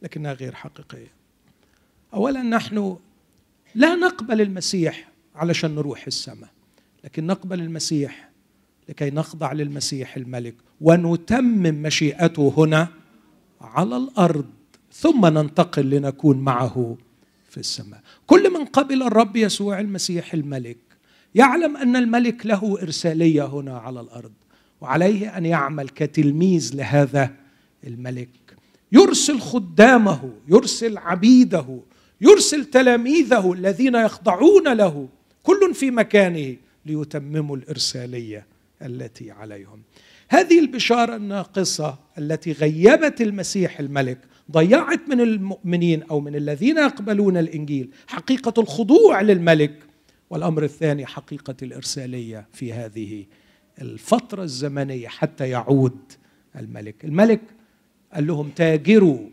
لكنها غير حقيقية. اولا نحن لا نقبل المسيح علشان نروح السماء لكن نقبل المسيح لكي نخضع للمسيح الملك ونتمم مشيئته هنا على الأرض ثم ننتقل لنكون معه في السماء. كل من قبل الرب يسوع المسيح الملك يعلم أن الملك له إرسالية هنا على الأرض وعليه أن يعمل كتلميذ لهذا الملك. يرسل خدامه يرسل عبيده يرسل تلاميذه الذين يخضعون له كل في مكانه ليتمموا الإرسالية. التي عليهم. هذه البشارة الناقصة التي غيبت المسيح الملك ضيعت من المؤمنين أو من الذين يقبلون الإنجيل حقيقة الخضوع للملك والأمر الثاني حقيقة الإرسالية في هذه الفترة الزمنية حتى يعود الملك. الملك قال لهم تاجروا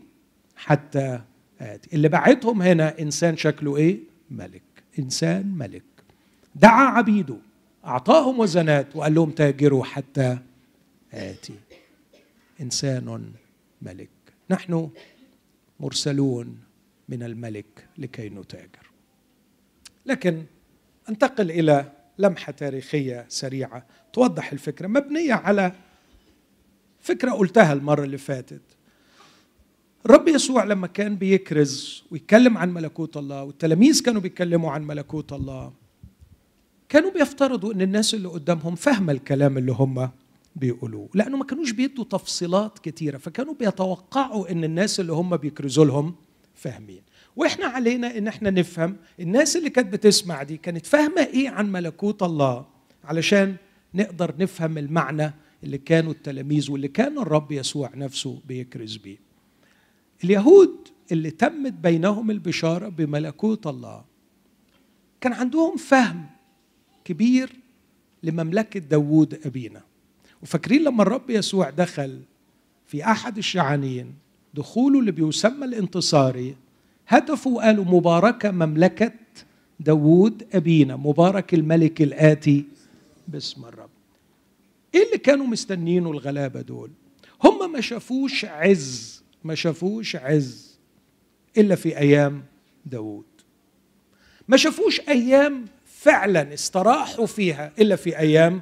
حتى آتي. اللي بعتهم هنا إنسان شكله إيه؟ ملك. إنسان ملك. دعا عبيده. أعطاهم وزنات وقال لهم تاجروا حتى آتي. إنسان ملك. نحن مرسلون من الملك لكي نتاجر. لكن أنتقل إلى لمحة تاريخية سريعة توضح الفكرة. مبنية على فكرة قلتها المرة اللي فاتت. الرب يسوع لما كان بيكرز ويتكلم عن ملكوت الله والتلاميذ كانوا بيتكلموا عن ملكوت الله كانوا بيفترضوا إن الناس اللي قدامهم فاهمه الكلام اللي هم بيقولوه لأنه ما كانوش بيدوا تفصيلات كتيرة فكانوا بيتوقعوا إن الناس اللي هم بيكرزوا لهم فاهمين. وإحنا علينا إن إحنا نفهم الناس اللي كانت بتسمع دي كانت فاهمة إيه عن ملكوت الله؟ علشان نقدر نفهم المعنى اللي كانوا التلاميذ واللي كان الرب يسوع نفسه بيكرز بيه. اليهود اللي تمت بينهم البشارة بملكوت الله كان عندهم فهم كبير لمملكة داوود أبينا. وفاكرين لما الرب يسوع دخل في أحد الشعانين دخوله اللي بيسمى الانتصاري هتفوا وقالوا مباركة مملكة داوود أبينا مبارك الملك الآتي باسم الرب. إيه اللي كانوا مستنينه الغلابة دول؟ هم ما شافوش عز ما شافوش عز إلا في أيام داوود. ما شافوش أيام فعلا استراحوا فيها إلا في أيام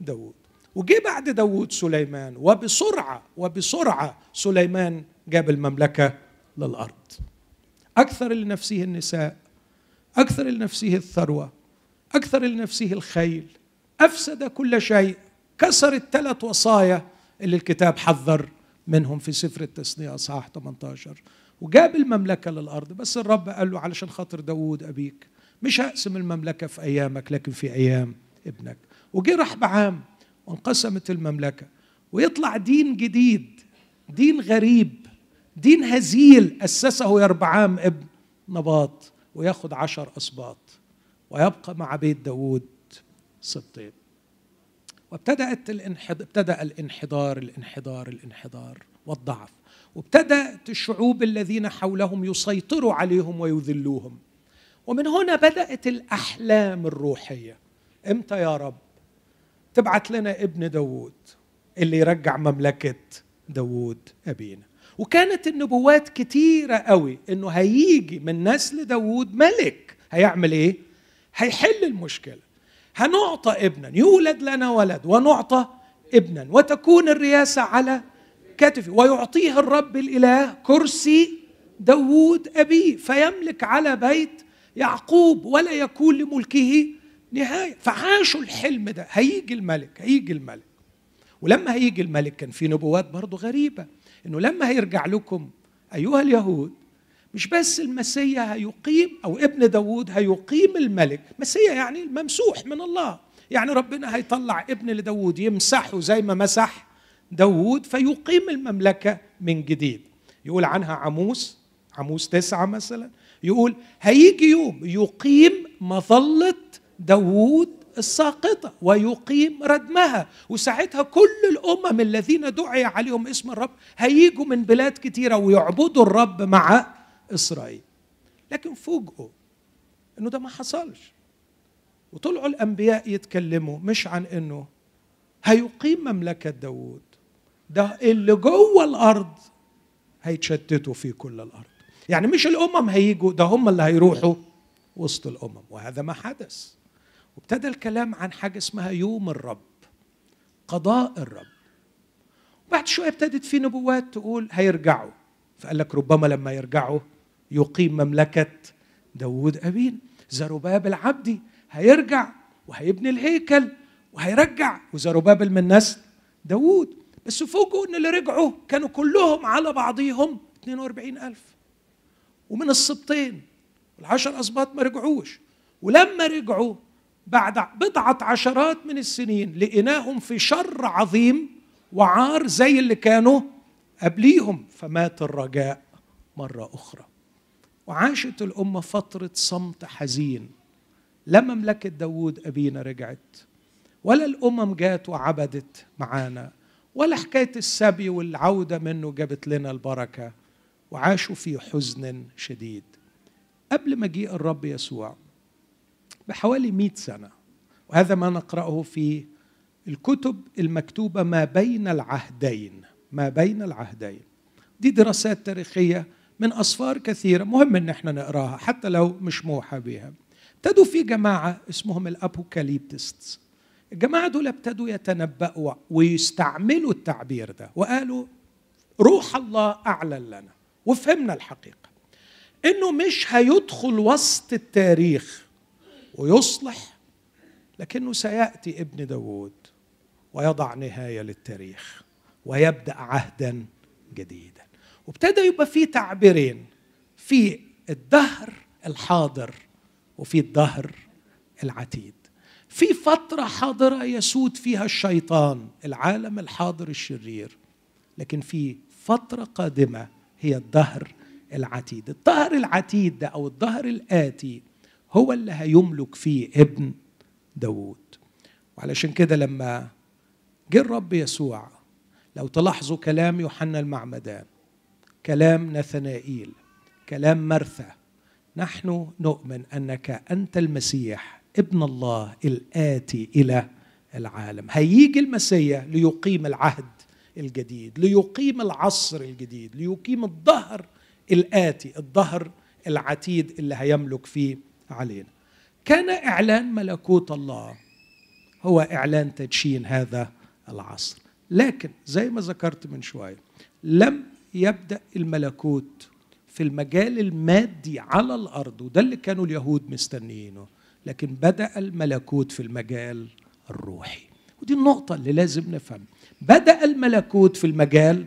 داوود. وجي بعد داوود سليمان وبسرعة وبسرعة سليمان جاب المملكة للأرض. أكثر لنفسه النساء أكثر لنفسه الثروة أكثر لنفسه الخيل. أفسد كل شيء. كسر الثلاث وصايا اللي الكتاب حذر منهم في سفر التثنية أصحاح 18 وجاب المملكة للأرض. بس الرب قال له علشان خاطر داوود أبيك مش هقسم المملكة في أيامك لكن في أيام ابنك. وجه راح بعام وانقسمت المملكة ويطلع دين جديد دين غريب دين هزيل أسسه يربعام ابن نباط وياخد عشر أسباط ويبقى مع بيت داوود سبطين وابتدأت الانحد... ابتدأ الانحدار الانحدار الانحدار والضعف. وابتدأت الشعوب الذين حولهم يسيطروا عليهم ويذلوهم. ومن هنا بدأت الأحلام الروحية. إمتى يا رب؟ تبعت لنا ابن داوود اللي يرجع مملكة داوود أبينا. وكانت النبوات كتيرة قوي إنه هيجي من نسل داوود ملك. هيعمل إيه؟ هيحل المشكلة. هنعطى ابنا يولد لنا ولد ونعطى ابنا وتكون الرياسة على كتفه ويعطيه الرب الإله كرسي داوود أبيه فيملك على بيت يعقوب ولا يكون لملكه نهاية. فعاشوا الحلم ده. هيجي الملك هيجي الملك. ولما هيجي الملك كان في نبوات برضه غريبة إنه لما هيرجع لكم أيها اليهود مش بس المسيا هيقيم أو ابن داوود هيقيم الملك. مسيا يعني الممسوح من الله. يعني ربنا هيطلع ابن لداوود يمسحه زي ما مسح داوود فيقيم المملكة من جديد. يقول عنها عموس عموس تسعة مثلا. يقول هيجي يوم يقيم مظلة داوود الساقطة ويقيم ردمها وساعتها كل الأمم الذين دعي عليهم اسم الرب هيجوا من بلاد كتيرة ويعبدوا الرب مع إسرائيل. لكن فوجئوا إنه ده ما حصلش. وطلعوا الأنبياء يتكلموا مش عن إنه هيقيم مملكة داوود. ده اللي جوه الأرض هيتشتتوا في كل الأرض. يعني مش الأمم هيجوا ده هم اللي هيروحوا وسط الأمم وهذا ما حدث. وابتدى الكلام عن حاجة اسمها يوم الرب قضاء الرب. بعد شوية ابتدت في نبوات تقول هيرجعوا. فقال لك ربما لما يرجعوا يقيم مملكة داود أبين زروبابل عبدي هيرجع وهيبني الهيكل وهيرجع وزروبابل من نسل داود بس فوجئوا إن اللي رجعوا كانوا كلهم على بعضيهم 42 ألف. ومن السبطين العشر أسباط ما رجعوش. ولما رجعوا بعد بضعة عشرات من السنين لقيناهم في شر عظيم وعار زي اللي كانوا قبليهم فمات الرجاء مرة أخرى. وعاشت الأمة فترة صمت حزين. لا مملكة داوود أبينا رجعت ولا الأمم جات وعبدت معانا ولا حكاية السبي والعودة منه جابت لنا البركة. وعاشوا في حزن شديد. قبل مجيء الرب يسوع بحوالي مئة سنة وهذا ما نقرأه في الكتب المكتوبة ما بين العهدين ما بين العهدين. دي دراسات تاريخية من أصفار كثيرة مهم إن إحنا نقراها حتى لو مش موحى بها ابتدوا في جماعة اسمهم الأبوكاليبتست الجماعة دول ابتدوا يتنبأوا ويستعملوا التعبير ده وقالوا روح الله أعلن لنا. وفهمنا الحقيقة. إنه مش هيدخل وسط التاريخ ويصلح لكنه سيأتي ابن داود ويضع نهاية للتاريخ ويبدأ عهدا جديدا. وابتدى يبقى في تعبيرين في الدهر الحاضر وفي الدهر العتيد. في فترة حاضرة يسود فيها الشيطان العالم الحاضر الشرير لكن في فترة قادمة هي الدهر العتيد. الدهر العتيد ده أو الدهر الآتي هو اللي هيملك فيه ابن داوود. وعلشان كده لما جه الرب يسوع لو تلاحظوا كلام يوحنا المعمدان كلام نثنائيل كلام مرثى نحن نؤمن أنك أنت المسيح ابن الله الآتي إلى العالم. هيجي المسيح ليقيم العهد الجديد ليقيم العصر الجديد ليقيم الظهر الآتي الظهر العتيد اللي هيملك فيه علينا. كان إعلان ملكوت الله هو إعلان تدشين هذا العصر. لكن زي ما ذكرت من شوية لم يبدأ الملكوت في المجال المادي على الأرض وده اللي كانوا اليهود مستنيينه لكن بدأ الملكوت في المجال الروحي. ودي النقطة اللي لازم نفهم بدأ الملكوت في المجال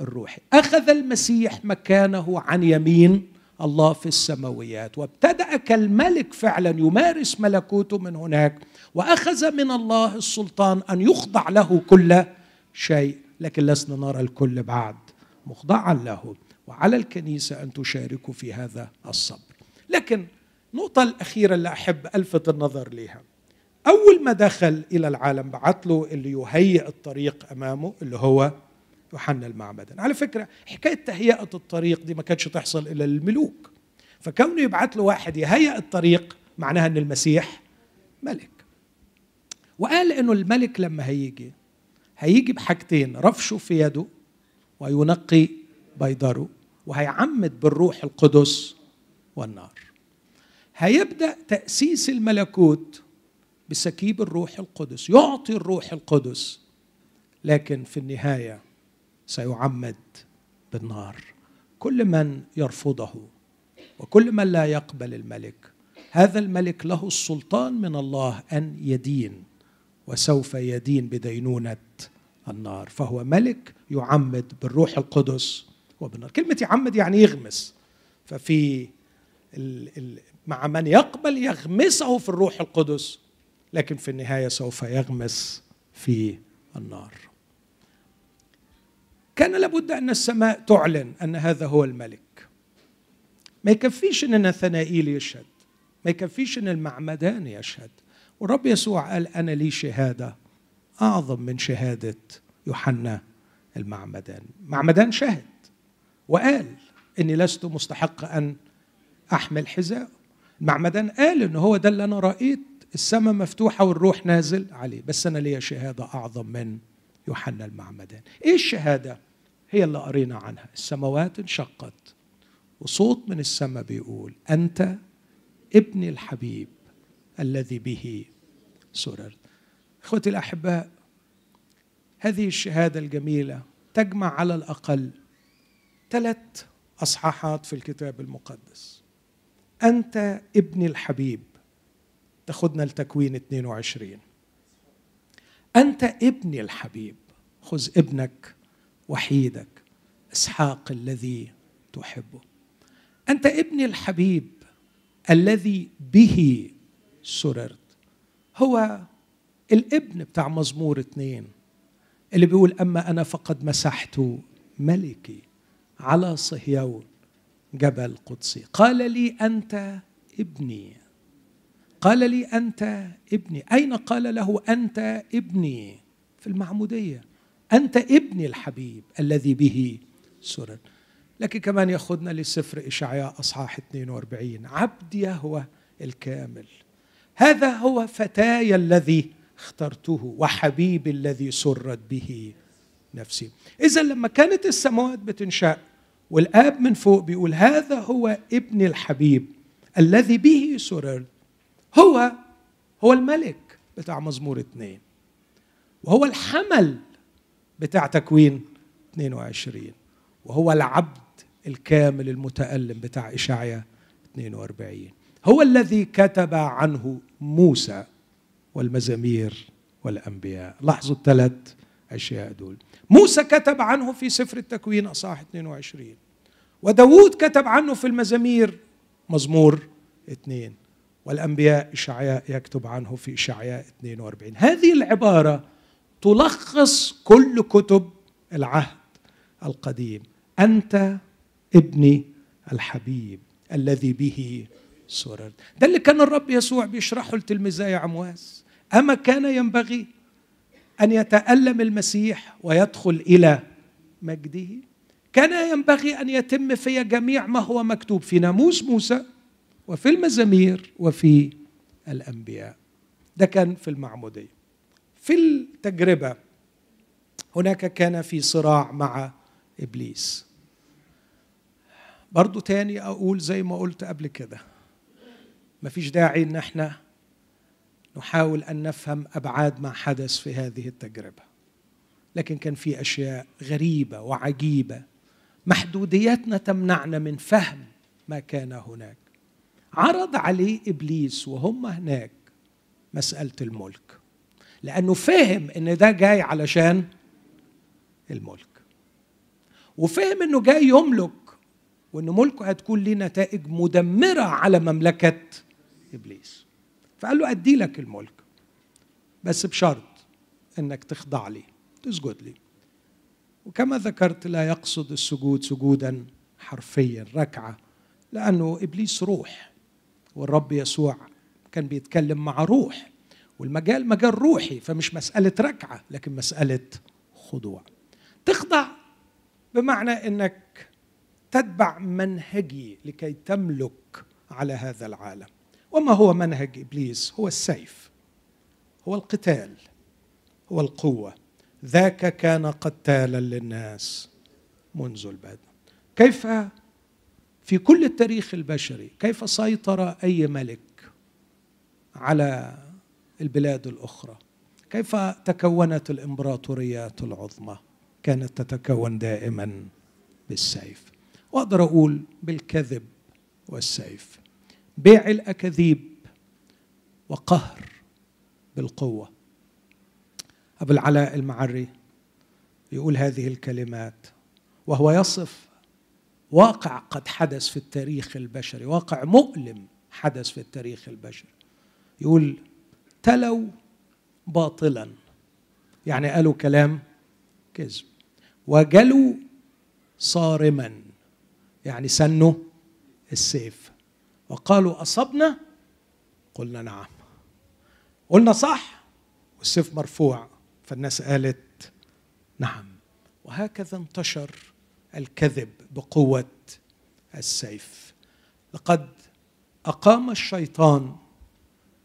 الروحي. أخذ المسيح مكانه عن يمين الله في السماويات وابتدأ كالملك فعلا يمارس ملكوته من هناك وأخذ من الله السلطان أن يخضع له كل شيء لكن لسنا نرى الكل بعد مخضعا له. وعلى الكنيسة أن تشاركوا في هذا الصبر. لكن النقطه الأخيرة اللي أحب ألفت النظر لها أول ما دخل إلى العالم بعت له اللي يهيئ الطريق أمامه اللي هو يوحنا المعمدان. على فكرة حكاية تهيئة الطريق دي ما كانتش تحصل إلا للملوك. فكونه يبعت له واحد يهيئ الطريق معناها أن المسيح ملك. وقال أنه الملك لما هيجي هيجي بحاجتين رفشه في يده وينقي بيضره وهيعمد بالروح القدس والنار. هيبدأ تأسيس الملكوت بسكيب الروح القدس يعطي الروح القدس لكن في النهاية سيعمد بالنار. كل من يرفضه وكل من لا يقبل الملك هذا الملك له السلطان من الله أن يدين وسوف يدين بدينونة النار. فهو ملك يعمد بالروح القدس وبالنار. كلمة يعمد يعني يغمس. ففي ال ال مع من يقبل يغمسه في الروح القدس لكن في النهاية سوف يغمس في النار. كان لابد أن السماء تعلن أن هذا هو الملك. ما يكفيش أن نثنائيل يشهد. ما يكفيش أن المعمدان يشهد. والرب يسوع قال أنا لي شهادة أعظم من شهادة يوحنا المعمدان. معمدان شهد وقال إني لست مستحق أن أحمل حذاء المعمدان قال إن هو ده اللي أنا رايت السماء مفتوحة والروح نازل عليه. بس أنا ليا شهادة أعظم من يوحنا المعمدان. إيه الشهادة؟ هي اللي قرينا عنها. السماوات انشقت وصوت من السماء بيقول أنت ابني الحبيب الذي به سررت. إخوتي الأحباء هذه الشهادة الجميلة تجمع على الأقل ثلاث أصحاحات في الكتاب المقدس. أنت ابني الحبيب تاخدنا لتكوين 22 أنت ابني الحبيب. خذ ابنك وحيدك. إسحاق الذي تحبه. أنت ابني الحبيب الذي به سررت. هو الابن بتاع مزمور اتنين. اللي بيقول أما أنا فقد مسحت ملكي على صهيون جبل قدسي. قال لي أنت ابني. قال لي أنت ابني. أين قال له أنت ابني؟ في المعمودية. أنت ابني الحبيب الذي به سرر. لكن كمان يأخذنا لسفر إشعياء أصحاح 42 عبد يهوى الكامل. هذا هو فتاي الذي اخترته وحبيبي الذي سرت به نفسي. إذا لما كانت السماوات بتنشأ والآب من فوق بيقول هذا هو ابن الحبيب الذي به سررت هو هو الملك بتاع مزمور اثنين وهو الحمل بتاع تكوين 22 وهو العبد الكامل المتألم بتاع إشعيا 42 هو الذي كتب عنه موسى والمزامير والأنبياء. لاحظوا الثلاث أشياء دول. موسى كتب عنه في سفر التكوين أصحاح 22 وداود كتب عنه في المزامير مزمور اثنين والأنبياء إشعياء يكتب عنه في إشعياء 42 هذه العبارة تلخص كل كتب العهد القديم. أنت ابني الحبيب الذي به سررت. ده اللي كان الرب يسوع بيشرحه لتلميذي عمواس. أما كان ينبغي أن يتألم المسيح ويدخل إلى مجده كان ينبغي أن يتم في جميع ما هو مكتوب. في ناموس موسى وفي المزامير وفي الأنبياء. ده كان في المعمودية. في التجربة هناك كان في صراع مع إبليس. برضو تاني أقول زي ما قلت قبل كده. مفيش داعي إن إحنا نحاول أن نفهم أبعاد ما حدث في هذه التجربة. لكن كان في أشياء غريبة وعجيبة محدودياتنا تمنعنا من فهم ما كان هناك. عرض عليه إبليس وهم هناك مسألة الملك لأنه فهم إن ده جاي علشان الملك وفهم إنه جاي يملك وإن ملكه هتكون ليه نتائج مدمرة على مملكة إبليس. فقال له أدي لك الملك بس بشرط إنك تخضع لي تسجد لي. وكما ذكرت لا يقصد السجود سجودا حرفيا ركعة لأنه إبليس روح. والرب يسوع كان بيتكلم مع روح والمجال مجال روحي فمش مسألة ركعة لكن مسألة خضوع. تخضع بمعنى إنك تتبع منهجي لكي تملك على هذا العالم. وما هو منهج إبليس؟ هو السيف هو القتال هو القوة. ذاك كان قتالا للناس منذ البدء. كيف في كل التاريخ البشري كيف سيطر أي ملك على البلاد الأخرى؟ كيف تكونت الإمبراطوريات العظمى؟ كانت تتكون دائما بالسيف. وأقدر أقول بالكذب والسيف. بيع الأكاذيب وقهر بالقوة. أبو العلاء المعري يقول هذه الكلمات وهو يصف واقع قد حدث في التاريخ البشري واقع مؤلم حدث في التاريخ البشري. يقول تلوا باطلا. يعني قالوا كلام كذب. وجلوا صارما. يعني سنوا السيف. وقالوا أصبنا؟ قلنا نعم. قلنا صح. والسيف مرفوع. فالناس قالت نعم. وهكذا انتشر الكذب بقوة السيف. لقد أقام الشيطان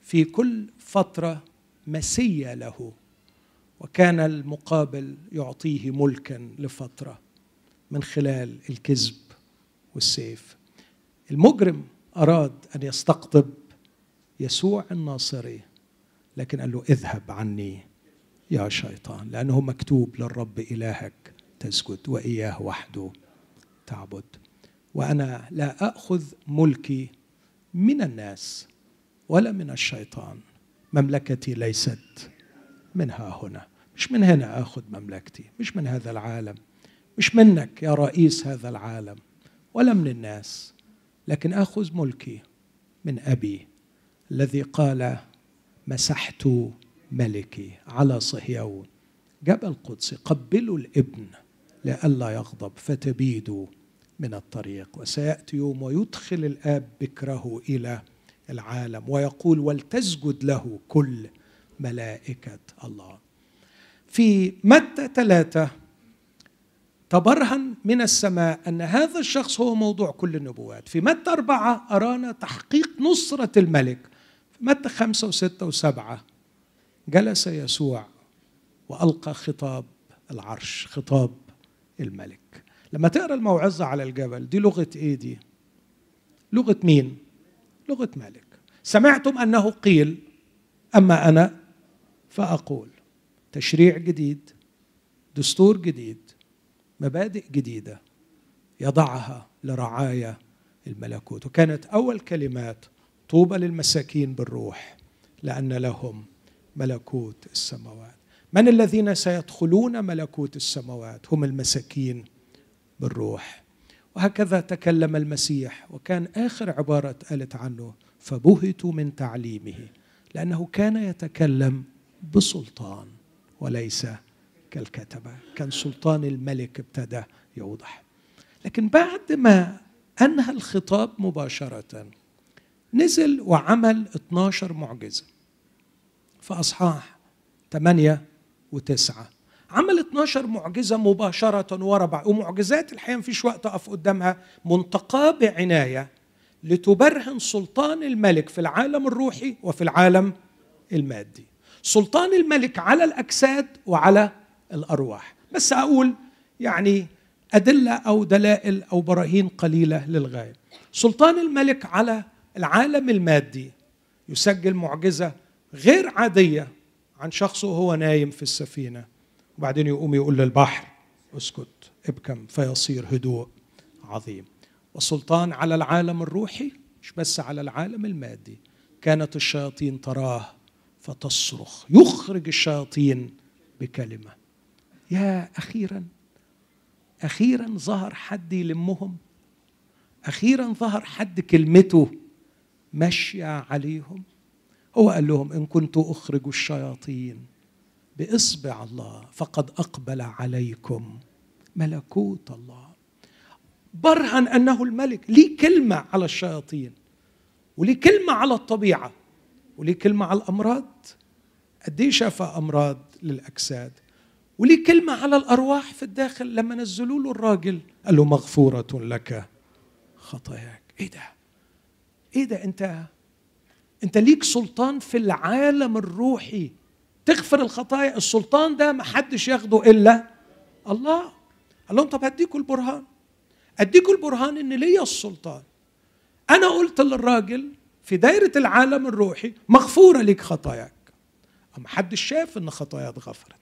في كل فترة مسية له وكان المقابل يعطيه ملكا لفترة من خلال الكذب والسيف. المجرم أراد أن يستقطب يسوع الناصري لكن قال له اذهب عني يا شيطان لأنه مكتوب للرب إلهك. تسجد وإياه وحده تعبد. وأنا لا أخذ ملكي من الناس ولا من الشيطان. مملكتي ليست منها هنا. مش من هنا آخذ مملكتي. مش من هذا العالم. مش منك يا رئيس هذا العالم ولا من الناس. لكن آخذ ملكي من أبي الذي قال مسحت ملكي على صهيون. جبل قدسي قبلوا الابن. لئلا يغضب فتبيدوا من الطريق. وسيأتي يوم ويدخل الآب بكره إلى العالم ويقول ولتسجد له كل ملائكة الله. في متى ثلاثة؟ تبرهن من السماء أن هذا الشخص هو موضوع كل النبوات. في متى أربعة؟ أرانا تحقيق نصرة الملك. في متى خمسة وستة وسبعة؟ جلس يسوع وألقى خطاب العرش خطاب الملك. لما تقرأ الموعظة على الجبل دي لغة إيه دي؟ لغة مين؟ لغة ملك سمعتم أنه قيل أما أنا فأقول. تشريع جديد دستور جديد مبادئ جديدة يضعها لرعايا الملكوت. وكانت أول كلمات طوبى للمساكين بالروح لأن لهم ملكوت السماوات. من الذين سيدخلون ملكوت السماوات؟ هم المساكين بالروح. وهكذا تكلم المسيح وكان آخر عبارة قالت عنه فبهتوا من تعليمه لأنه كان يتكلم بسلطان وليس كالكتبة. كان سلطان الملك ابتدى يوضح. لكن بعد ما أنهى الخطاب مباشرة نزل وعمل 12 معجزة. في اصحاح 8 وتسعة. عمل 12 معجزة مباشرة ورا بعض ومعجزات الحقيقة مفيش وقت أقف قدامها منتقاة بعناية لتبرهن سلطان الملك في العالم الروحي وفي العالم المادي. سلطان الملك على الأجساد وعلى الأرواح. بس أقول يعني أدلة أو دلائل أو براهين قليلة للغاية. سلطان الملك على العالم المادي يسجل معجزة غير عادية عن شخص وهو نايم في السفينة. وبعدين يقوم يقول للبحر اسكت ابكم فيصير هدوء عظيم. والسلطان على العالم الروحي مش بس على العالم المادي. كانت الشياطين تراه فتصرخ. يخرج الشياطين بكلمة. يا أخيرا أخيرا ظهر حد يلمهم. أخيرا ظهر حد كلمته ماشية عليهم. هو قال لهم إن كنت أخرج الشياطين بإصبع الله فقد أقبل عليكم ملكوت الله. برهن أنه الملك. ليه كلمة على الشياطين؟ وليه كلمة على الطبيعة؟ وليه كلمة على الأمراض؟ قد إيه شفى أمراض للأجساد؟ وليه كلمة على الأرواح في الداخل لما نزلوا له الراجل؟ قال له مغفورة لك خطاياك. إيه ده؟ إيه ده أنت انت ليك سلطان في العالم الروحي. تغفر الخطايا. السلطان ده ما حدش ياخده إلا الله. قال لهم طب هديكوا البرهان. اديكوا البرهان إن ليا السلطان. أنا قلت للراجل في دايرة العالم الروحي مغفورة لك خطاياك. ما حدش شاف إن خطاياه اتغفرت.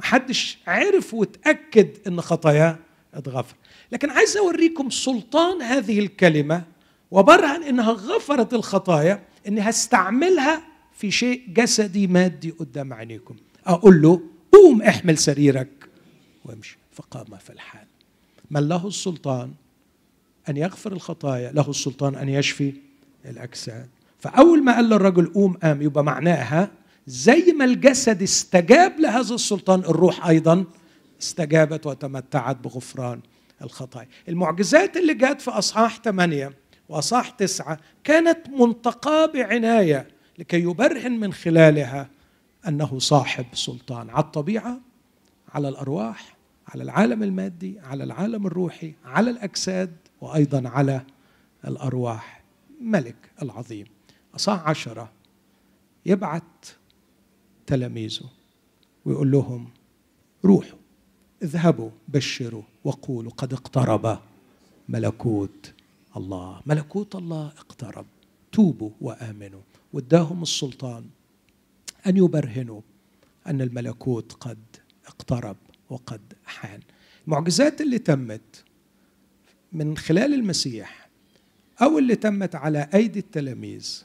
ما حدش عرف وتأكد إن خطاياه اتغفر لكن عايز أوريكم سلطان هذه الكلمة وبرهن إنها غفرت الخطايا. إني هستعملها في شيء جسدي مادي قدام عينيكم. أقول له قوم احمل سريرك. وامشي. فقام في الحال. من له السلطان أن يغفر الخطايا له السلطان أن يشفي الأجساد. فأول ما قال للرجل قوم قام. يبقى معناها زي ما الجسد استجاب لهذا السلطان الروح أيضا استجابت وتمتعت بغفران الخطايا. المعجزات اللي جت في أصحاح 8 وصح تسعة كانت منتقاة بعناية لكي يبرهن من خلالها أنه صاحب سلطان. على الطبيعة على الأرواح على العالم المادي على العالم الروحي على الأجساد وأيضا على الأرواح. ملك العظيم. أصح عشرة يبعت تلاميذه ويقول لهم روحوا اذهبوا بشروا وقولوا قد اقترب ملكوت الله. ملكوت الله اقترب. توبوا وآمنوا. واداهم السلطان أن يبرهنوا أن الملكوت قد اقترب وقد حان. المعجزات اللي تمت من خلال المسيح أو اللي تمت على أيدي التلاميذ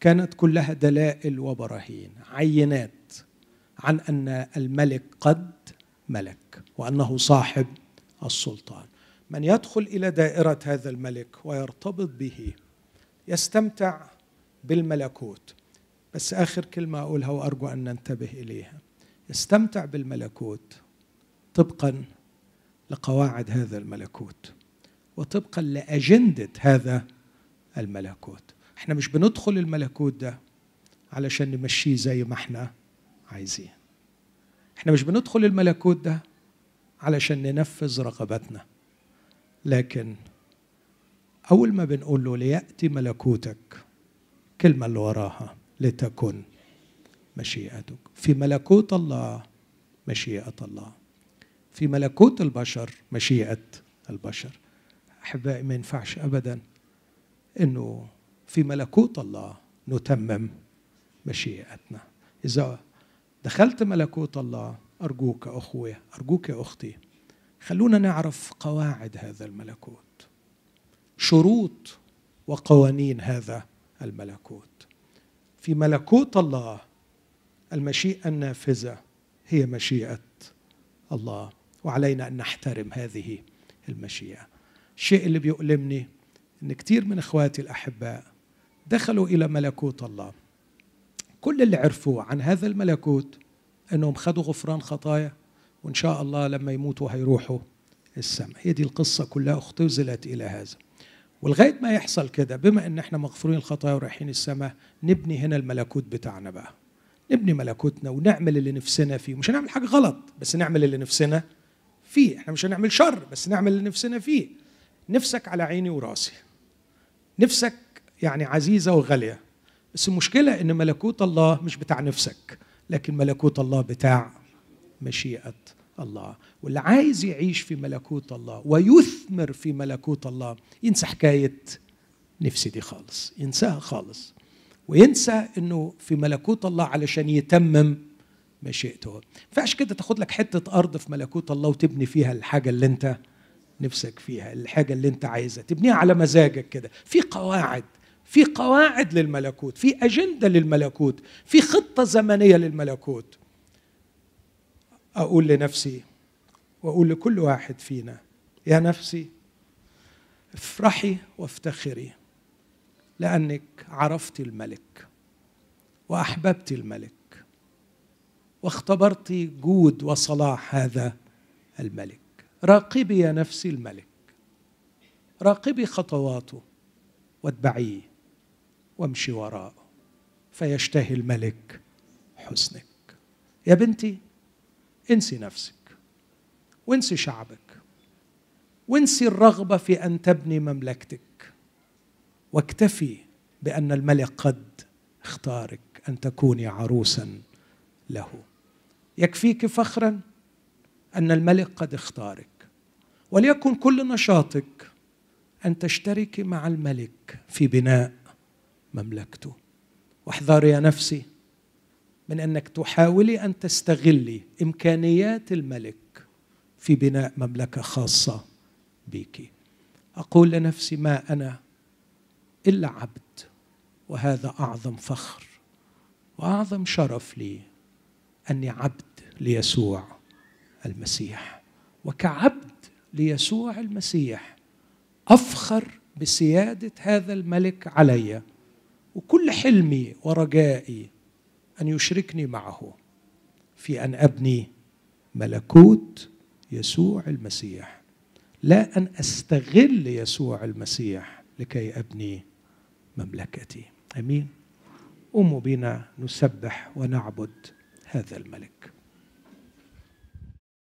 كانت كلها دلائل وبراهين عينات عن أن الملك قد ملك وأنه صاحب السلطان. من يدخل إلى دائرة هذا الملك ويرتبط به يستمتع بالملكوت. بس آخر كلمة أقولها وأرجو أن ننتبه إليها. يستمتع بالملكوت طبقا لقواعد هذا الملكوت وطبقا لأجندة هذا الملكوت. إحنا مش بندخل الملكوت ده علشان نمشيه زي ما إحنا عايزين. إحنا مش بندخل الملكوت ده علشان ننفذ رغباتنا. لكن أول ما بنقول له ليأتي ملكوتك الكلمة اللي وراها لتكن مشيئتك. في ملكوت الله مشيئة الله. في ملكوت البشر مشيئة البشر. أحبائي ما ينفعش ابدا إنه في ملكوت الله نتمم مشيئتنا. إذا دخلت ملكوت الله أرجوك اخويا أرجوك يا أختي خلونا نعرف قواعد هذا الملكوت. شروط وقوانين هذا الملكوت. في ملكوت الله المشيئة النافذة هي مشيئة الله وعلينا أن نحترم هذه المشيئة. الشيء اللي بيؤلمني إن كثير من إخواتي الأحباء دخلوا إلى ملكوت الله. كل اللي عرفوه عن هذا الملكوت إنهم خدوا غفران خطايا. وإن شاء الله لما يموتوا هيروحوا السماء. هي دي القصة كلها اختزلت إلى هذا. ولغايه ما يحصل كده بما إن إحنا مغفورين الخطايا ورايحين السماء نبني هنا الملكوت بتاعنا بقى. نبني ملكوتنا ونعمل اللي نفسنا فيه. مش هنعمل حاجة غلط بس نعمل اللي نفسنا فيه. إحنا مش هنعمل شر بس نعمل اللي نفسنا فيه. نفسك على عيني وراسي. نفسك يعني عزيزة وغالية. بس المشكلة إن ملكوت الله مش بتاع نفسك لكن ملكوت الله بتاع مشيئة الله. واللي عايز يعيش في ملكوت الله ويثمر في ملكوت الله ينسى حكاية نفسي دي خالص ينساها خالص. وينسى إنه في ملكوت الله علشان يتمم مشيئته. ما ينفعش كده تاخد لك حتة أرض في ملكوت الله وتبني فيها الحاجة اللي أنت نفسك فيها الحاجة اللي أنت عايزها. تبنيها على مزاجك كده. في قواعد في قواعد للملكوت في أجندة للملكوت في خطة زمنية للملكوت. أقول لنفسي وأقول لكل واحد فينا يا نفسي افرحي وافتخري لأنك عرفت الملك وأحببت الملك واختبرت جود وصلاح هذا الملك. راقبي يا نفسي الملك راقبي خطواته واتبعيه وامشي وراءه فيشتهي الملك حسنك. يا بنتي انسي نفسك. وانسي شعبك. وانسي الرغبة في أن تبني مملكتك. واكتفي بأن الملك قد اختارك أن تكوني عروسا له. يكفيك فخرا أن الملك قد اختارك. وليكن كل نشاطك أن تشتركي مع الملك في بناء مملكته. واحذري يا نفسي من أنك تحاولي أن تستغلي إمكانيات الملك في بناء مملكة خاصة بك. أقول لنفسي ما أنا إلا عبد وهذا أعظم فخر وأعظم شرف لي أني عبد ليسوع المسيح. وكعبد ليسوع المسيح أفخر بسيادة هذا الملك علي وكل حلمي ورجائي أن يشركني معه في أن أبني ملكوت يسوع المسيح. لا أن أستغل يسوع المسيح لكي أبني مملكتي. آمين. قوموا بنا نسبح ونعبد هذا الملك.